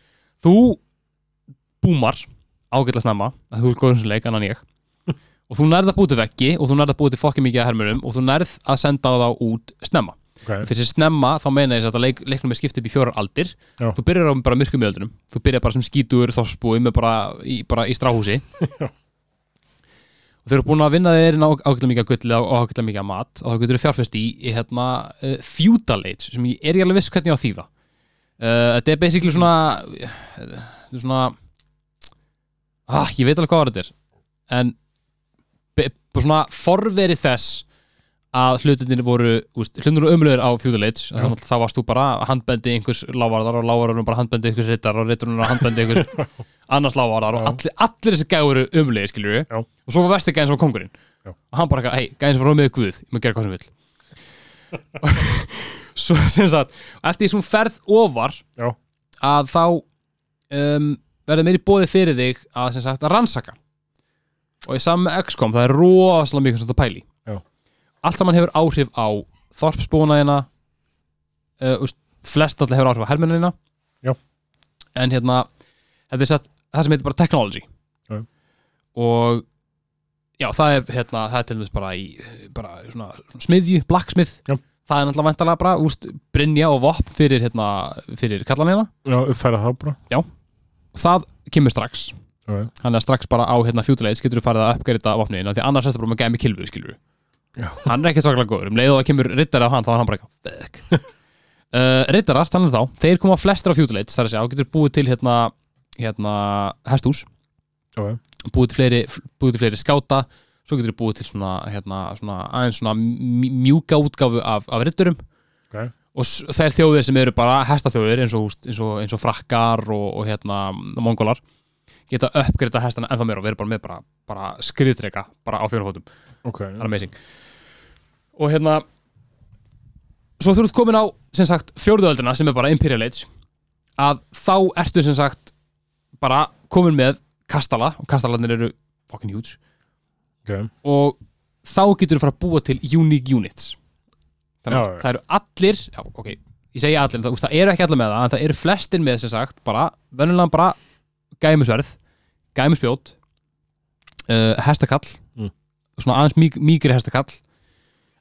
þú búmar ágætla snemma að þú ert góður sem leik annan ég *laughs* og þú nærð að búti veggi og þú nærð að búti fucking mikið að hermurum og þú nærð að senda á þá út snemma. Ok. Fyrir þessi snemma þá meina ég að leik, leiknum er skipt upp í fjórar aldir. Já. þú byrjar á bara myrkum miðöldunum þú byrjar bara sem skítur þorsbúi með bara í, bara í stráhúsi *laughs* þau eru búin að vinna þeir inn á ágætlega mikið að gulli og ágætlega mikið mat og þá getur þau fjárfest í, í hérna, uh, feudal age sem ég er ég alveg viss hvernig á þýða. Uh, þetta er basically svona uh, svona ah, ég veit alveg hvað var þetta er. En svona forverið þess að hlutinir voru hlutinir voru umlöður á að það varst þú bara handbendi einhvers lávarðar og lávarðar bara handbendi einhvers rittar og ritturinn handbendi einhvers *laughs* annars lávarðar og allir, allir þessi gæði voru umlöði skilur við. Og svo var vesti gæðin sem var kongurinn Já. og hann bara eitthvað, hei, gæðin sem var með guð ég maður gera hvað sem vill. *laughs* Svo sem sagt eftir því sem ferð ofar Já. að þá um, verður meiri bóði fyrir þig að sem sagt að rannsaka. Og í saman með XCOM það er rosalega mikið svona pæli. Allt saman hefur áhrif á þorpsbúnaðina uh, flest alltaf hefur áhrif á hermennina Já. en hérna þetta er satt, það sem heitir bara technology Já. og já, það er hérna, það er til dæmis bara í bara svona, svona smiðju, blacksmith Já. það er náttúrulega væntalega bara úst, brinja og vopn fyrir, hérna, fyrir kallanina Já, uppfæra það bara það kemur strax hann er strax bara á hérna fjútuleits getur þú farið að uppgreita vopniðina því annars er þetta bara með gæmi kilvu skilur Já. Hann er ekki svaklega góður. Um leið og það kemur rittari á hann þá er hann bara eitthvað *laughs* uh, rittarar, þannig þá, þeir koma flestir á fjútuleits þar að segja, og getur búið til hérna hérna hestús Ok. búið til fleiri, búið til fleiri skáta svo getur búið til svona, hérna, svona aðeins svona mj- mjúka útgáfu af, af ritturum Ok. og þær þjóðir sem eru bara hestaþjóðir eins og, eins og, eins og frakkar og, og hérna mongólar geta uppgreita hestana ennþá meira og verið bara með bara, bara skriðtreka bara á fjórufótum, Ok. það er amazing og hérna svo þú ert komin á sem sagt fjórðuöldina sem er bara Imperial Age að þá ertu sem sagt bara komin með kastala og kastalarnir eru fucking huge Ok. og þá getur þú fara að búa til unique units þannig að það eru allir já, ok, ég segi allir, það, það eru ekki allir með það en það eru flestir með sem sagt bara, venjulega bara gæmusverð gæmuspjót uh, hestakall Mm. Svona aðeins míg, mígri hestakall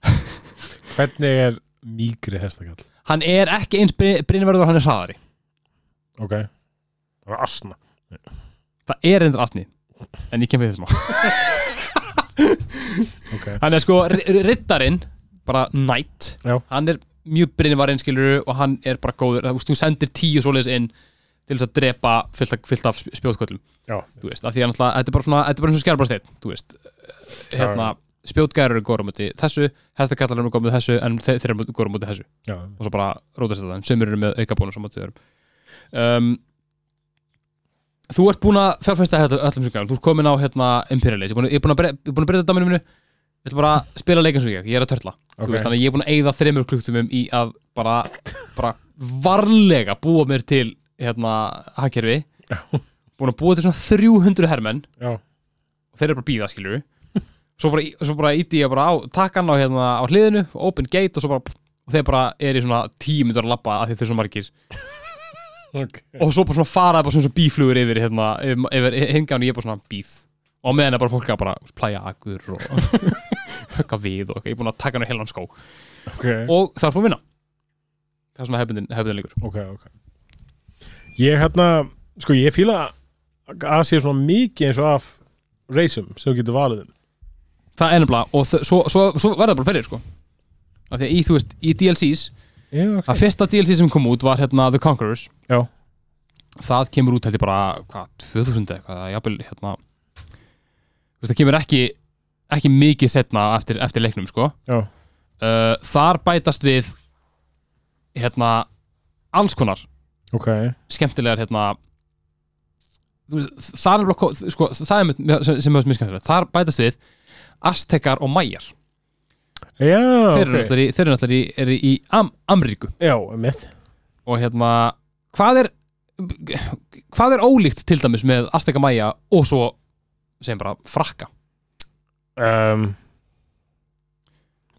*laughs* Hvernig er mýgri hestakall? hann er ekki eins brinnverður hann er hraðari Ok. Það var asna. það er endur astni en ég kem við þessum á *laughs* Ok. hann er sko ri- riddarinn bara knight Já. hann er mjög brinnvarinn skilur og hann er bara góður þú sendir tíu svoleiðis inn til þess að drepa fullt af, fullt af spjótköllum. Já. þú veist, af því að náttúrulega, þetta er bara svona þetta er bara eins og skjálbarsteinn, þú veist. Eh, hérna, spjótgæður eru góður á móti þessu hestakallar eru góður á móti þessu en þeir, eru góður á móti þessu. Já. og svo bara rótast þetta, en sömur eru með aukabónus á móti öðrum um, Þú ert búin að fjárfesta þetta öllum gæðum, þú ert komin á hérna Imperial Age, ég er búin að- að að breyta þetta minu ég ætla bara að spila leik eins og ég, ég er að törla. Ok. Þú veist, þannig að ég er búin að eyða þreymur klukktumum í að bara, bara varlega búa mér til hérna hagkerfi Já. búin að búa til svona 300 hermenn Já. og þeir eru bara býða skilur svo bara, svo bara íti ég bara á takkan á, hérna, á hliðinu, open gate og svo bara og þeir bara er í svona tíu minnur að labba af því þeir eru svo margir Ok. og svo bara svona fara bara svona bíflugur yfir hérna, yfir, og ég bara svona bíð og á meðan er bara fólk að bara plæja agur og *laughs* högga við og eitthvað, ég er búin að taka hann í heilan skó Ok. og það er að vinna það er svona hefbundin líkur Ok, ok. Ég hérna, sko ég fíla að sé svona mikið eins og af reysum sem getur valið um. það er nefnilega, og svo, svo, svo verða bara fyrir sko af því að í, þú veist, í DLCs Já, ok. að fyrsta DLC sem kom út var hérna The Conquerors Já. það kemur út held ég bara, hvað, 2000 eitthvað, jafnvel hérna þú veist, það kemur ekki ekki mikið setna eftir, eftir leiknum sko uh, þar bætast við hérna alls konar Ok. skemmtilegar hérna það er bara, sko, það er mjög- sem, sem er mjög skemmtilegt, þar bætast við Aztekar og Mæjar Já, þeir eru ok. náttúrulega í, náttúrulega í, Am Amríku Já, mitt. og hérna hvað er hvað er ólíkt til dæmis með Azteka Mæja og svo segjum bara frakka Um,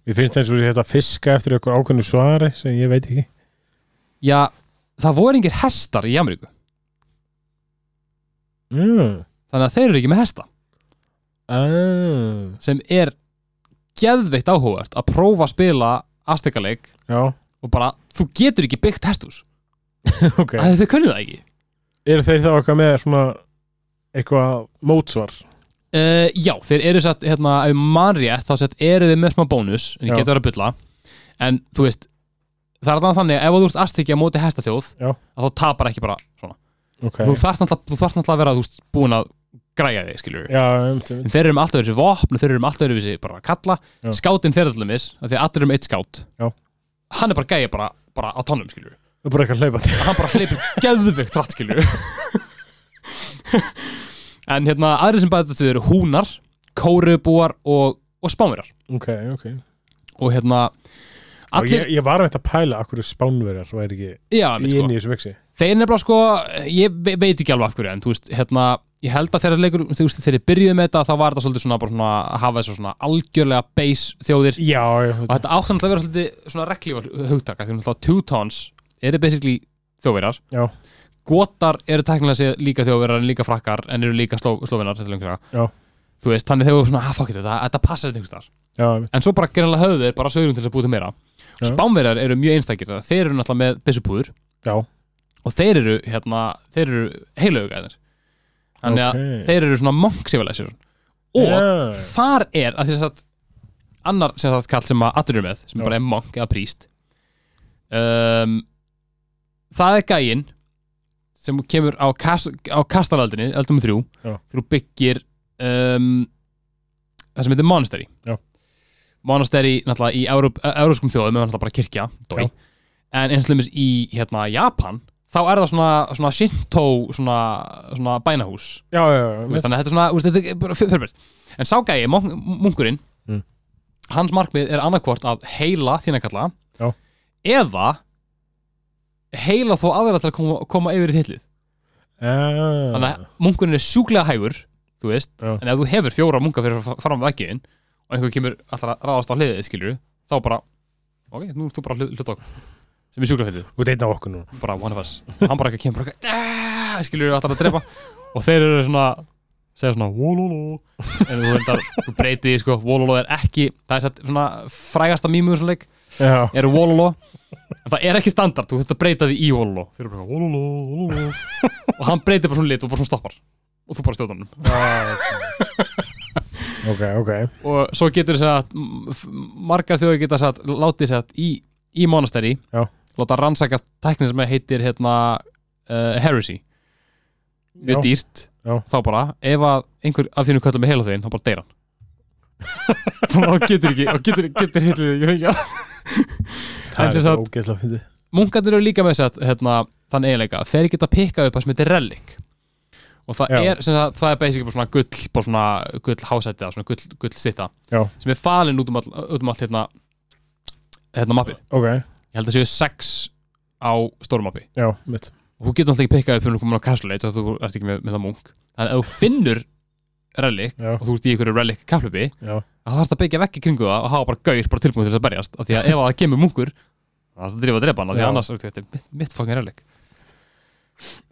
ég finnst eins og þetta fiska eftir eitthvað ákveðnu svari sem ég veit ekki. já, það voru engir hestar í Ameríku Mm. þannig að þeir eru ekki með hesta Ah. sem er geðveitt áhugavert að prófa að spila Azteka leik Já, og bara, þú getur ekki byggt hesthús *laughs* ok. að þau kunnu það ekki Eru þeir þá eitthvað með svona eitthvað mótsvar? Uh, já, þeir eru satt, hérna, ef mannrétt þá sett eru þið með smá bónus en ég Já. geti verið að bylla en þú veist, það er alveg þannig að ef þú ert astekja á móti hestaþjóð Já. að þá tapar ekki bara svona Ok. þú þarft náttúrulega, að vera þú veist, búin að græja þig, skilur Já, um, um, en þeir eru með alltaf þessi vopn, þeir eru með alltaf þessi bara kalla, Já. skátin þeir allir mis því að allir með eitt skát Já. hann er bara gæja bara, bara á tannum, skilur þú bara eitthvað hleypa til. hann bara hleypur *laughs* geðvikt trátt, skilur *laughs* en hérna, aðrir sem bæði þetta eru húnar kórubúar og, og spánverjar Ok, ok. og hérna allir, ég, ég var að þetta að pæla akkur spánverjar er ekki já, í sko, inn í þessu vexi. þeir nefnilega sko ég ve- veit ekki alveg af hverju en þú veist, hérna ég held að þegar leikur, þú veist, þegar ég byrjuði með þetta þá var þetta svolítið svona, bara svona að hafa þessu svona algjörlega base þjóðir. Já, já. og þetta átti náttúrulega að vera svolítið svona reglívar hugtaka, því náttúrulega Teutons eru basically þjóðverjar. Já. Gotar eru teknilega séð líka þjóðverjar en líka frakkar en eru líka sló, slóvinar þú veist, þannig þegar þú svona, ah, fuck it, þetta, þetta passar þetta einhvers staðar. Já, en svo bara gerðanlega höfðu þeir bara sögurum til þess að búið til meira Já. Spánverjar eru mjög einstakir þeir eru náttúrulega með byssupúður og þeir eru, hérna, þeir eru heilaugaðir þannig að Ok. þeir eru svona monk civilization og Já. þar er að þess að annar sem það kall sem að eru með sem Já. bara er monk eða príst um, það er gæinn sem kemur á, kast, á kastalaldinni eldum þrjú Já. þú byggir um, það sem heitir monastery Já. Monastery náttúrulega í európskum þjóðum er náttúrulega bara kirkja dói. En eins og lemmis í hérna, Japan þá er það svona, svona Shinto svona, svona bænahús Já, já, já, veist, þannig að þetta er svona, veist, þetta er bara fyr- fyrirbært en sá gæi, munk, munkurinn Mm. hans markmið er annarkvort að heila þína kalla Já. eða heila þó aðra til að koma, koma yfir í þillið Ah. þannig að munkurinn er sjúklega hægur þú veist, en ef þú hefur fjóra munka fyrir að fara með veggiðin og einhver kemur alltaf að ráðast á hliðið, skilur þá bara, ok, nú ert þú bara hlut, okkur sem er sjúklega fyndið, Þú af okkur núna. Bara one of us. Og hann bara ekki kemur bara eitthvað, "Ah", skilur alltaf að drepa. Og þeir eru svona segja svona wololo en þú, vendar, þú breytið því sko, wololo er ekki það er satt svona frægasta mýmur svona leik Já, eru wololo. En það er ekki standard, þú þurft að breyta því í wololo. Þeir eru bara wololo, wololo og hann breytir bara svona lit og bara svona stoppar. Og þú bara stjóðan hann ok, ok. Og svo getur þess að margar þjóði geta sagt, látið sér í, í monasteri Já. láta rannsaka tæknir sem heitir hérna uh, heresy. Já. dýrt. Já. þá bara, ef að einhver af þínu kallum með heila þín, þá bara deyr hann. Þannig að hann getur ekki hann getur, getur hitlið ekki Það En sem sagt- munkarnir eru líka með þess að hérna, þann eiginleika, þeir geta pikkað upp það sem heitir relic og það Já. er, sagt, það er basically bara svona gull bara svona gull hásætti eða svona gull, gull sitta Já. sem er falin út um all, út um allt hérna, hérna mappið. Ok, ég held að séu sex á stórum mappi. Já, mitt. Og þú getur alltaf ekki pikkað upp fyrir þú komin á Castle Age og þú ert ekki með, með það munk. Þannig að ef þú finnur relic Já, og þú ert í einhverju relic kaplöpi já, þá þarfst að byggja vekk í kringu það og hafa bara gaur bara tilbúin til þess að berjast. Af því að ef það kemur munkur þá þarfst að drifa að drepa hann af því Já. að annars þetta er mitt, mitt fucking relic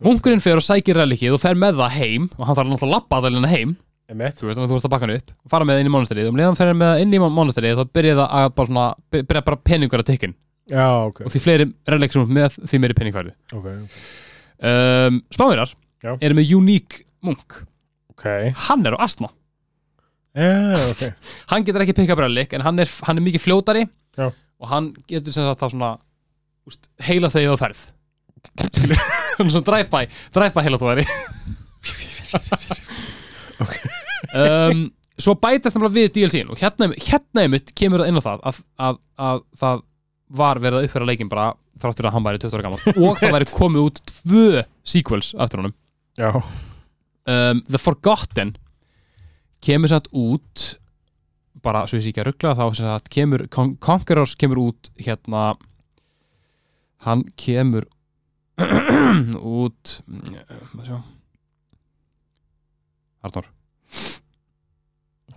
munkurinn fer og sækir relicið og fer með það heim og hann þarf náttúrulega að lappa aðalina heim. Mitt þú veist þannig að þú ert að bakka hann upp og fara með það inn í monasterið og um leiðan fer hann með það inn í monasterið þá byrja það að bara svona byrja bara peningur að tekinn Já, ok, og því fleiri relic sem ert með því meiri peningfæri ok, um, Spámirar Já. eru með unique munk. Ok. Hann er á astma. Já, ok. *laughs* Hann getur ekki pick up relic en hann er, hann er mikið fljótari Já. og hann getur sem sagt þá svona úst, heila þau á ferð. er svona drive-by drive-by heila þú væri um, svo bætast nefnilega við DLC-in og hérna, hérna einmitt kemur það inn á það að, að, að það var verið að uppfæra leikin bara þráttur að hann væri 20 ára gammal og það væri komið út tvö sequels eftir honum. Já, um, The Forgotten kemur satt út bara svo ég sé ekki að ruggla þá sagt kemur Con Conquerors kemur út hérna hann kemur *clears throat* út maður sjá. Arnór,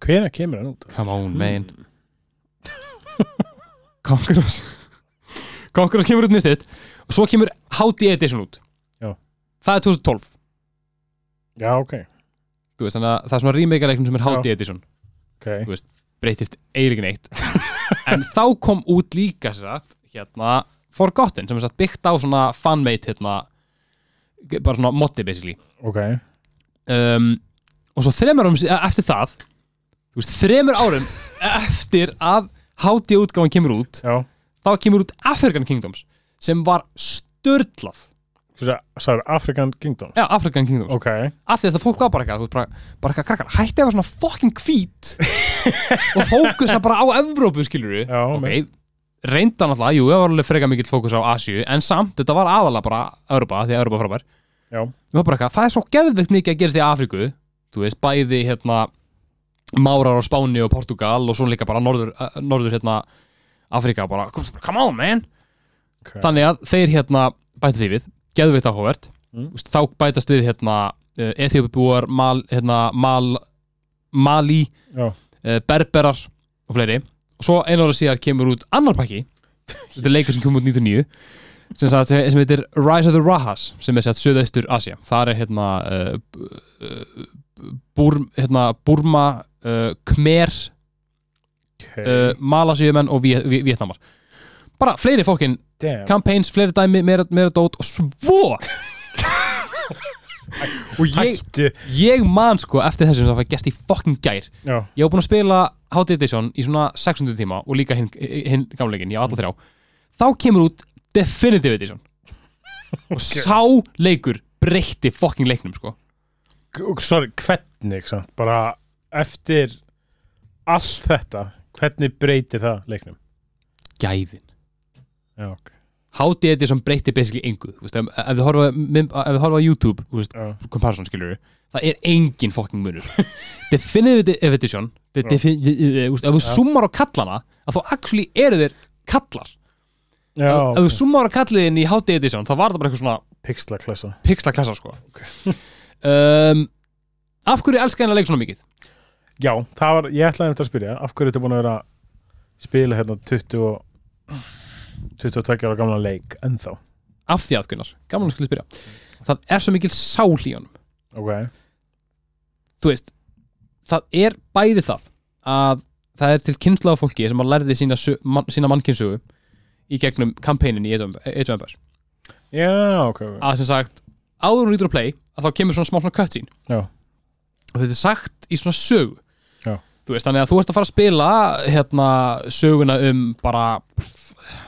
hvena kemur hann út? come on man. Conquerors Conquerors kemur út nýttið og svo kemur HD Edition út. Já. það er 2012 Já, ok, veist, að það er svona remake-leiknum sem er HD Já. Edition. Ok. Breytist eiginlega neitt. *laughs* En þá kom út líka satt, hérna Forgotten sem er satt byggt á svona fanmade hérna, bara svona moddi basically. Ok, um, og svo þremur árum sí- eftir það þremur árum *laughs* eftir að HD útgáfan kemur út já. þá kemur út African Kingdoms sem var störtlað sagði, sagði African Kingdom Já, African Kingdoms. Ok, af því að það fólk var bara eitthvað, bara, bara eitthvað krakkar, hætti að vera svona fucking hvít *laughs* og fókusa bara á Evrópu, skilur við já, ok, mitt reynda náttúrulega, jú, það var alveg freka mikill fókus á Asju, en samt, þetta var aðalega bara Evrópa, því að Evrópa er frábær. Bara það er svo geðveikt mikið að gerast í Afríku þú veist, bæði hérna Márar á Spáni og Portugal og svo líka bara norður, uh, norður hérna Afríka, bara, come on man. Ok. Þannig að þeir hérna bæta því við, geðveikt áhugavert. Mm. Þá bætast við hérna uh, Eþjópibúar, Mal, hérna, Mal Mali Já, uh, Berberar og fleiri. og svo einu ára síðar kemur út annar pakki. Þetta er leikur sem kemur út 99 sem, sagt, sem heitir Rise of the Rahas sem er sett söðaustur Asia. Það er hérna uh, uh, Búr, hérna, Burma uh, Khmer ok. uh, Malasíumenn og Vietnamar bara fleiri Damn. campaigns, fleiri dæmi, meira, meira dót og svo og ég, ég man sko eftir þessu sem það var gest í fucking gær. Já, ég var búinn að spila HD Edition í svona 600 tíma og líka hinn hin gamleikin, ég á alla þrjá. Þá kemur út Definitive Edition. *laughs* Og sá leikur breytti fucking leiknum sko. Sorry, hvernig samt, bara eftir allt þetta hvernig breytir það leiknum? gæðin. Já, ok HD Edition breytti basically engu veist, ef, ef þið horfa, á YouTube veist, Já, comparison skilur það er engin fucking munur. *laughs* Definitive Edition defi, de, de, de, ef þú summar á kallana þá actually eru þeir kallar. Já ef þú summar á kalliðin í HD Edition þá var það bara eitthvað svona pixla klassa pixla klassa sko *laughs* um, af hverju elska hennar leik svona mikið? Já, það var, ég ætlaði þetta að spyrja af hverju þetta búin að vera spila hérna 20 og 22 ára gamla leik ennþá. Af því að Gunnar, gaman að skilja spyrja. Það er svo mikil sál í honum. Ok, þú veist, það er bæði það að það er til kynnslaða fólki sem að lærði sína, sö- man, sína mannkynnsugu í gegnum kampænin í Age of Age of Empires. Já, ok, ok. Að sem sagt, áður hún lítur að play að þá kemur svona smá svona cutscene. Já. og þetta er sagt í svona sögu. Já. þú veist, þannig að þú ert að fara að spila hérna söguna um bara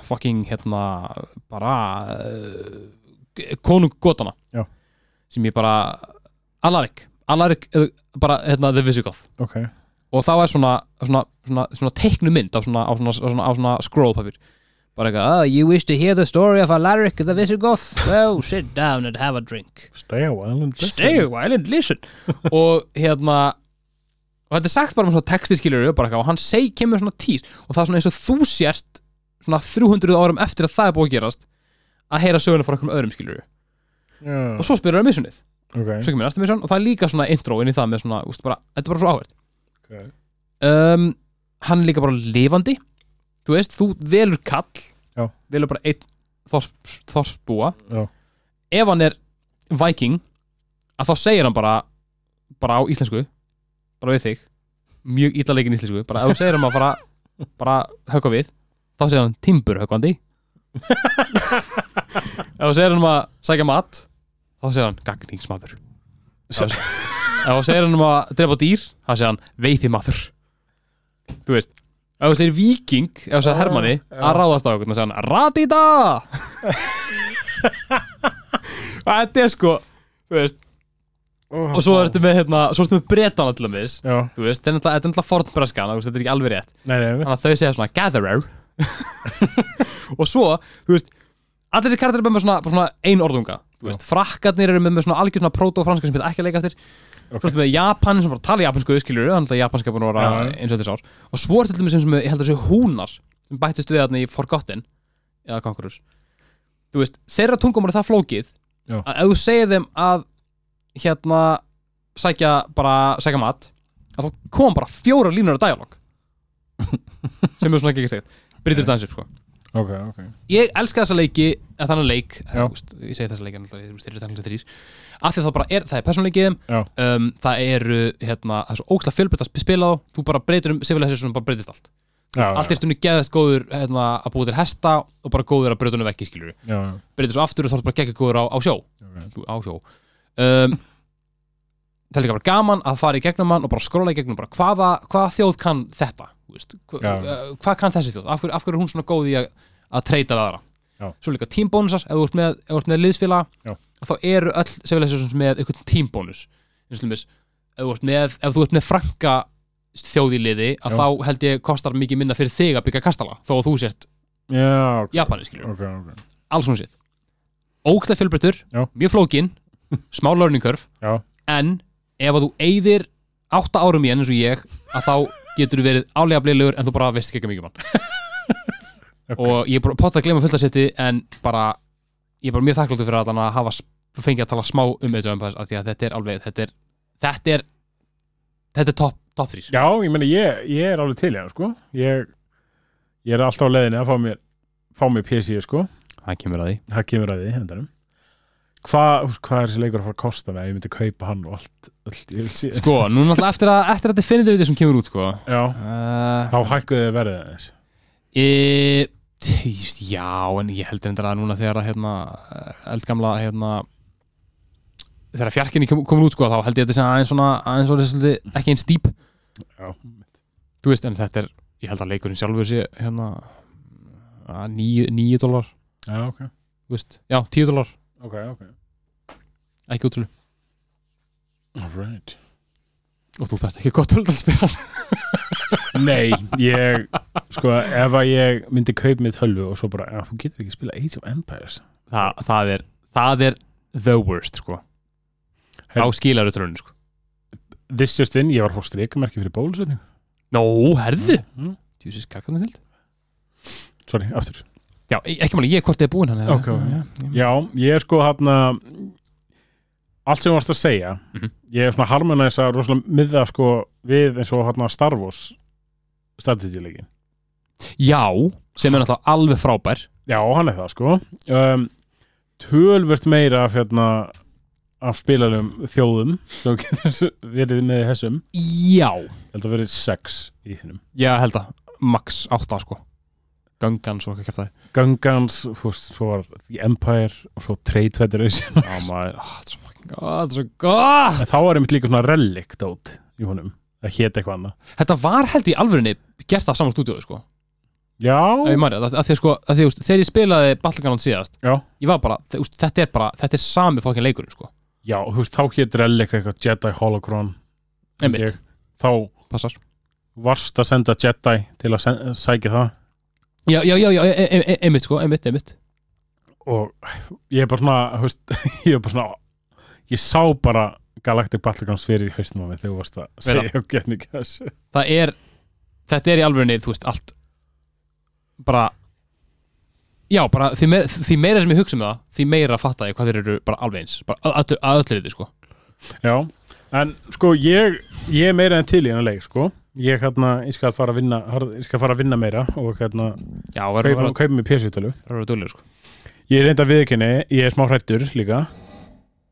fucking hérna bara uh, konung gotana Já. sem ég bara Alaric, Alaric uh, bara hérna The Visigoth Ok, og þá er svona, svona, svona, svona teiknu mynd á svona, á á á scrollpapir bara eitthvað, oh, you wish to hear the story of Alaric the Visigoth *laughs* well, sit down and have a drink. Stay a while and listen. Stay a while and listen. *laughs* Og hérna og þetta er sagt bara með svona texti eitthvað og hann seg kemur svona tís og það er svona eins og þú sért svona 300 árum eftir að það er búið að gerast að heyra söguna frá einhverjum öðrum skilur Já, og svo spyrir það missunnið. Ok. Svo kemur næsta missun og það er líka svona intro inn í það með svona, úst, bara, þetta er bara svo áhverð Ok. um, hann er líka bara lifandi. Þú veist, þú velur kall Já. velur bara einn Já. ef hann er viking að þá segir hann bara bara á íslensku bara við þig, mjög illa leikin íslensku bara ef þú segir hann að fara bara höggva við, þá segir hann timbur höggvandi. Ef þú segir hann að sækja mat þá segir hann gagningsmaður. Ef þú segir hann um að drepa dýr þá segir hann veiðimaður. Þú veist ef þú segir viking, ef þú segir hermanni já. að ráðast á okkur, þá segir hann radita þetta er sko þú veist, og svo ertu með hérna, svo ertu með til að mis Já, þú veist, þetta er náttúrulega- fornbraskan þetta er ekki alveg rétt, nei, nei, þannig að þau segja svona gatherer *laughs* og svo, þú veist allir þessi karakterir er með svona, svona ein orðunga. Veist, frakkarnir eru með, með svona algjör svona proto-franska sem þetta ekki að leika eftir. Ok. svo með Japanin sem bara tala japansku skilur þannig að japanska búin að vera já. eins og þess ár og svo er til dæmis sem, sem ég held að séu húnar sem bættist við þarna í Forgotten eða Conquerors. Veist, þeirra tungumar er það flókið Já. að ef þú segir þeim að hérna sækja bara, sækja mat að þá kom bara fjóra línur af dialog *laughs* sem er svona ekki ekki stegt þetta aðeins upp sko. Ok, ok. Ég elska þessa leiki, eða þannig leik úst, ég segi þessa leiki alltaf, þeir eru tæknilega þrýr af því að það bara er, það er persónleikið Já. um, það eru, hérna, það er svo ógslag fjölbreytt að spila á, þú bara breytir um civilization bara breytist allt, Já, allt er stunni geðast góður hérna, að búa til hesta og bara góður að skilur Já, já, breytir svo aftur og þá er bara geggjað góður á, á sjó. Ok. Þú- á sjó. Um, það er líka bara gaman að fara í gegnum hann og bara skróla í gegnum bara hvaða, hvaða þjóð kann þetta þú veist, hva, hvað kann þessi þjóð? Af hverju, af hverju er hún svona góð í að, að treyta við aðra? Já. svo líka tímbónusar ef þú ert með, með liðsfélag Já. þá eru öll civilizations með einhvern tímbónus. Eins og ert með, ef þú ert með franka þjóð í liði að Já. þá held ég kostar mikið minna fyrir þig að byggja kastala þó að þú sért Já, ok. Japani skilur Ok, ok. Alls svona sitt ógstæð fjölbreyttur, Já. mjög flókin *laughs* smá learning curve Já, en ef að þú eyðir átta árum í hann eins og ég að þá getur verið álega bliðlegur en þú bara veist ekki mikið mann *laughs* Ok. og ég er bara pott að glemma fullt að setja en bara ég er bara mjög þakkláttur fyrir að hann að hafa fengið að tala smá um Empires af því að þetta er alveg þetta er þetta er, þetta er top, top 3 Já, ég meina, ég, ég er alveg til hann, sko. Ég, ég er alltaf á leiðinni að fá mér fá mér PC, sko. Það kemur að því. Það kemur að því, hendarum Hvað, hvað er þessi leikur að fara að kosta mig ef ég myndi kaupa hann og allt, allt sko, *laughs* nú náttúrulega eftir að, eftir að Definitive sem kemur út sko. Já, uh, þá hækkuðu þið verðið aðeins. E, já, en ég heldur endur að núna þegar að hérna eldgamla hérna þegar fjarkinni kom, komin út sko þá held ég að þetta sé aðeins svona aðeins svona svolítið ekki einn stýp Já, þú veist en þetta er ég held að leikurinn sjálfur sé hérna að níu dólar. Já, ok. Þú veist já tíu dólar Ok, ok. Ekki útrúlu Alright. Og þú þarft ekki gott að spila. Nei, ég sko, ef að ég myndi kaup með tölvu og svo bara, já, þú getur ekki spila Age of Empires. Þa, það er það er the worst sko. Her- á skilaru trönu sko. This just in, ég var að fá streikamerki fyrir bólusetning Nó, herðu. Mm. Júsis, karkarnar til Sorry, aftur Já, e- ekki máli, ég er hvort þið er búinn hann eða- Ok, ok. já, já. Já, ég er sko hann allt sem þú varst að segja Mhm. ég er svona harmonæsa rosalega miða sko við eins og hann Star Wars strategileikin já, sem er náttúrulega alveg frábær. Já, hann er það sko. Um, tölvört meira af hérna af spilalum þjóðum sem getur *laughs* verið með þessum. Já, ég held að verið sex í hinnum ég held að max 8 sko Gangans og eitthvað kæft Gungans, þú veist, svo var The Empire og svo Trade Federation. Já, maður, ah, þetta er svo fucking gott, þetta er svo gott! En þá var einmitt líka svona relic dót í honum, það hét eitthvað annað. Þetta var held í alvörinni gert af saman stúdíói sko. Já, maður, að, að því sko, að því, úst, þegar ég spilaði Battleground síðast já. Ég var bara, úst, þetta er bara, þetta er sami fokkin leikurinn sko. Já, veist, þá hétt Relic eitthvað Jedi Holocron Einmitt, Þá passar. varst að senda Jedi til að sækja það Já, já, já, e- e- e- einmitt sko, einmitt, einmitt. Og ég er bara svona veist, *laughs* ég er bara svona ég sá bara Galactic Battlegrounds fyrir í haustum á mig þegar þú varst að segja og gera mikið af þessu. Það er, þetta er í alvörinni, þú veist, allt bara Já, bara því, meira, því meira sem ég hugsa um það því meira fatta ég hvað þeir eru bara alveg eins bara að, öllu þetta sko. Já, en sko ég ég er meira en til í hennar leik sko ég hérna, ég skal fara að vinna ég skal fara að vinna meira og hérna kaupa, að mér duglegur sko. Ég er reynda viðkynni, ég er smá hrættur líka.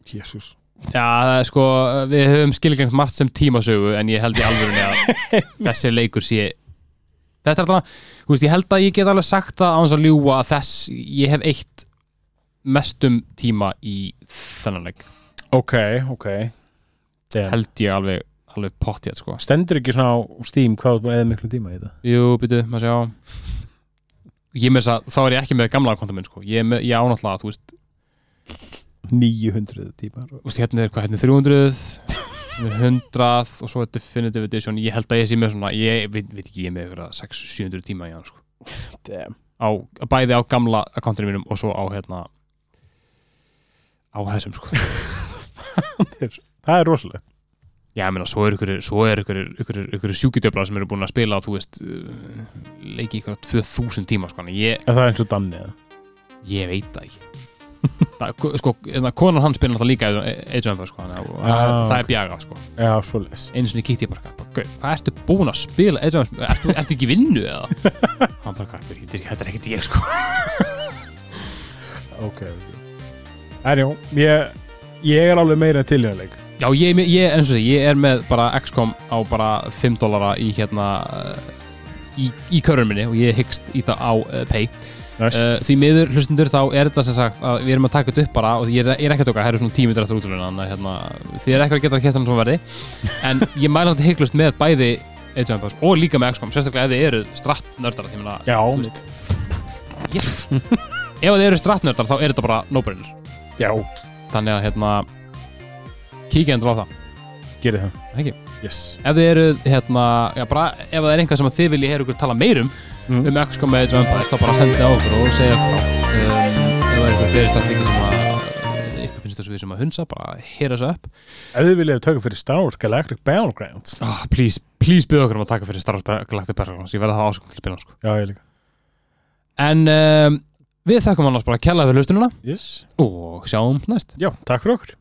Jésús Já, sko, við höfum skilgengt margt sem tímasögu en ég held í alvörunni að *laughs* þessi leikur sé Þetta er alltaf, þú veist, ég held að ég get alveg sagt það á hans að ljúga að þess ég hef eitt mestum tíma í þennan leik. Ok, ok. Damn. held ég alveg, alveg pottjætt sko. Stendur ekki svona á Steam hvað eða miklu tíma í þetta? Jú, byrju, maður sjá. Ég með þess að, þá er ég ekki með gamla konta minn sko. Ég, er með, ég ánáttúrulega, þú veist, 900 tímar. Þú veist, hérna er hvað, hérna er 300 100 og svo er Definitive Edition. Ég held að ég sé með svona, ég veit, veit ekki ég er með ykkur 600-700 tíma í hann sko. Damn. á, bæði á gamla akkantinu mínum og svo á hérna á þessum sko. *laughs* Það er rosalega já, ég meina, svo er ykkur, svo sjúkidjöflar sem eru búin að spila þú veist, uh, leiki ykkur 2000 tíma sko, en ég, Er það eins og Danni eða? ég veit það ekki. *laughs* Það, sko, hérna, konan hans spila náttúrulega líka Age of Empires sko, þannig að- og það, Ah, það er bjaga sko. Já, svoleiðis. Einu sinni kíkti ég bara, "Gaur, hvað ertu búin að spila Age of Empires, ertu, *laughs* ertu ekki vinnu eða? *laughs* Hann bara, hvað, þetta er- er ekkert ég sko. Ok, ok. En já, ég, ég er alveg meira til í það leik já, ég, er ég, eins og þessi, ég er með bara XCOM á bara 5 dollara í hérna í, í körun minni og ég hyggst í það á uh, pay. Næs uh, því miður hlustundur þá er þetta sem sagt að við erum að taka þetta upp bara og ég er, ég er ekki að tóka, það eru svona tímitur eftir að hérna, þið er ekki að geta að kæsta hann svona verði. *laughs* En ég mæla þetta hygglust með bæði Empires og líka með XCOM sérstaklega ef þið eru stratt nördar því Jésús *laughs* ef þið eru stratt nördar þá er þetta bara já, þannig að hérna kíkja endur á það. Gerir það. Ekki. Yes. Ef þið eru hérna, já bara ef það er einhvað sem að þið viljið heyra ykkur tala meirum mm. um XCOM með Age of Empires þá bara sendið á okkur og segja okkur um, ef það er eitthvað fleiri strategið sem að uh, ykkur finnst þessu við sem að hunsa bara heyra þessu upp. Ef þið viljið taka fyrir Star Wars Galactic Battlegrounds. Oh, please, please byrja okkur um að taka fyrir Star Wars Galactic Battlegrounds. Ég verða það ásökun til að spila sko. Já, ég líka. En um, við þakkum annars bara að kella fyrir hlustununa Yes. og sjáum næst. Já, takk fyrir okkur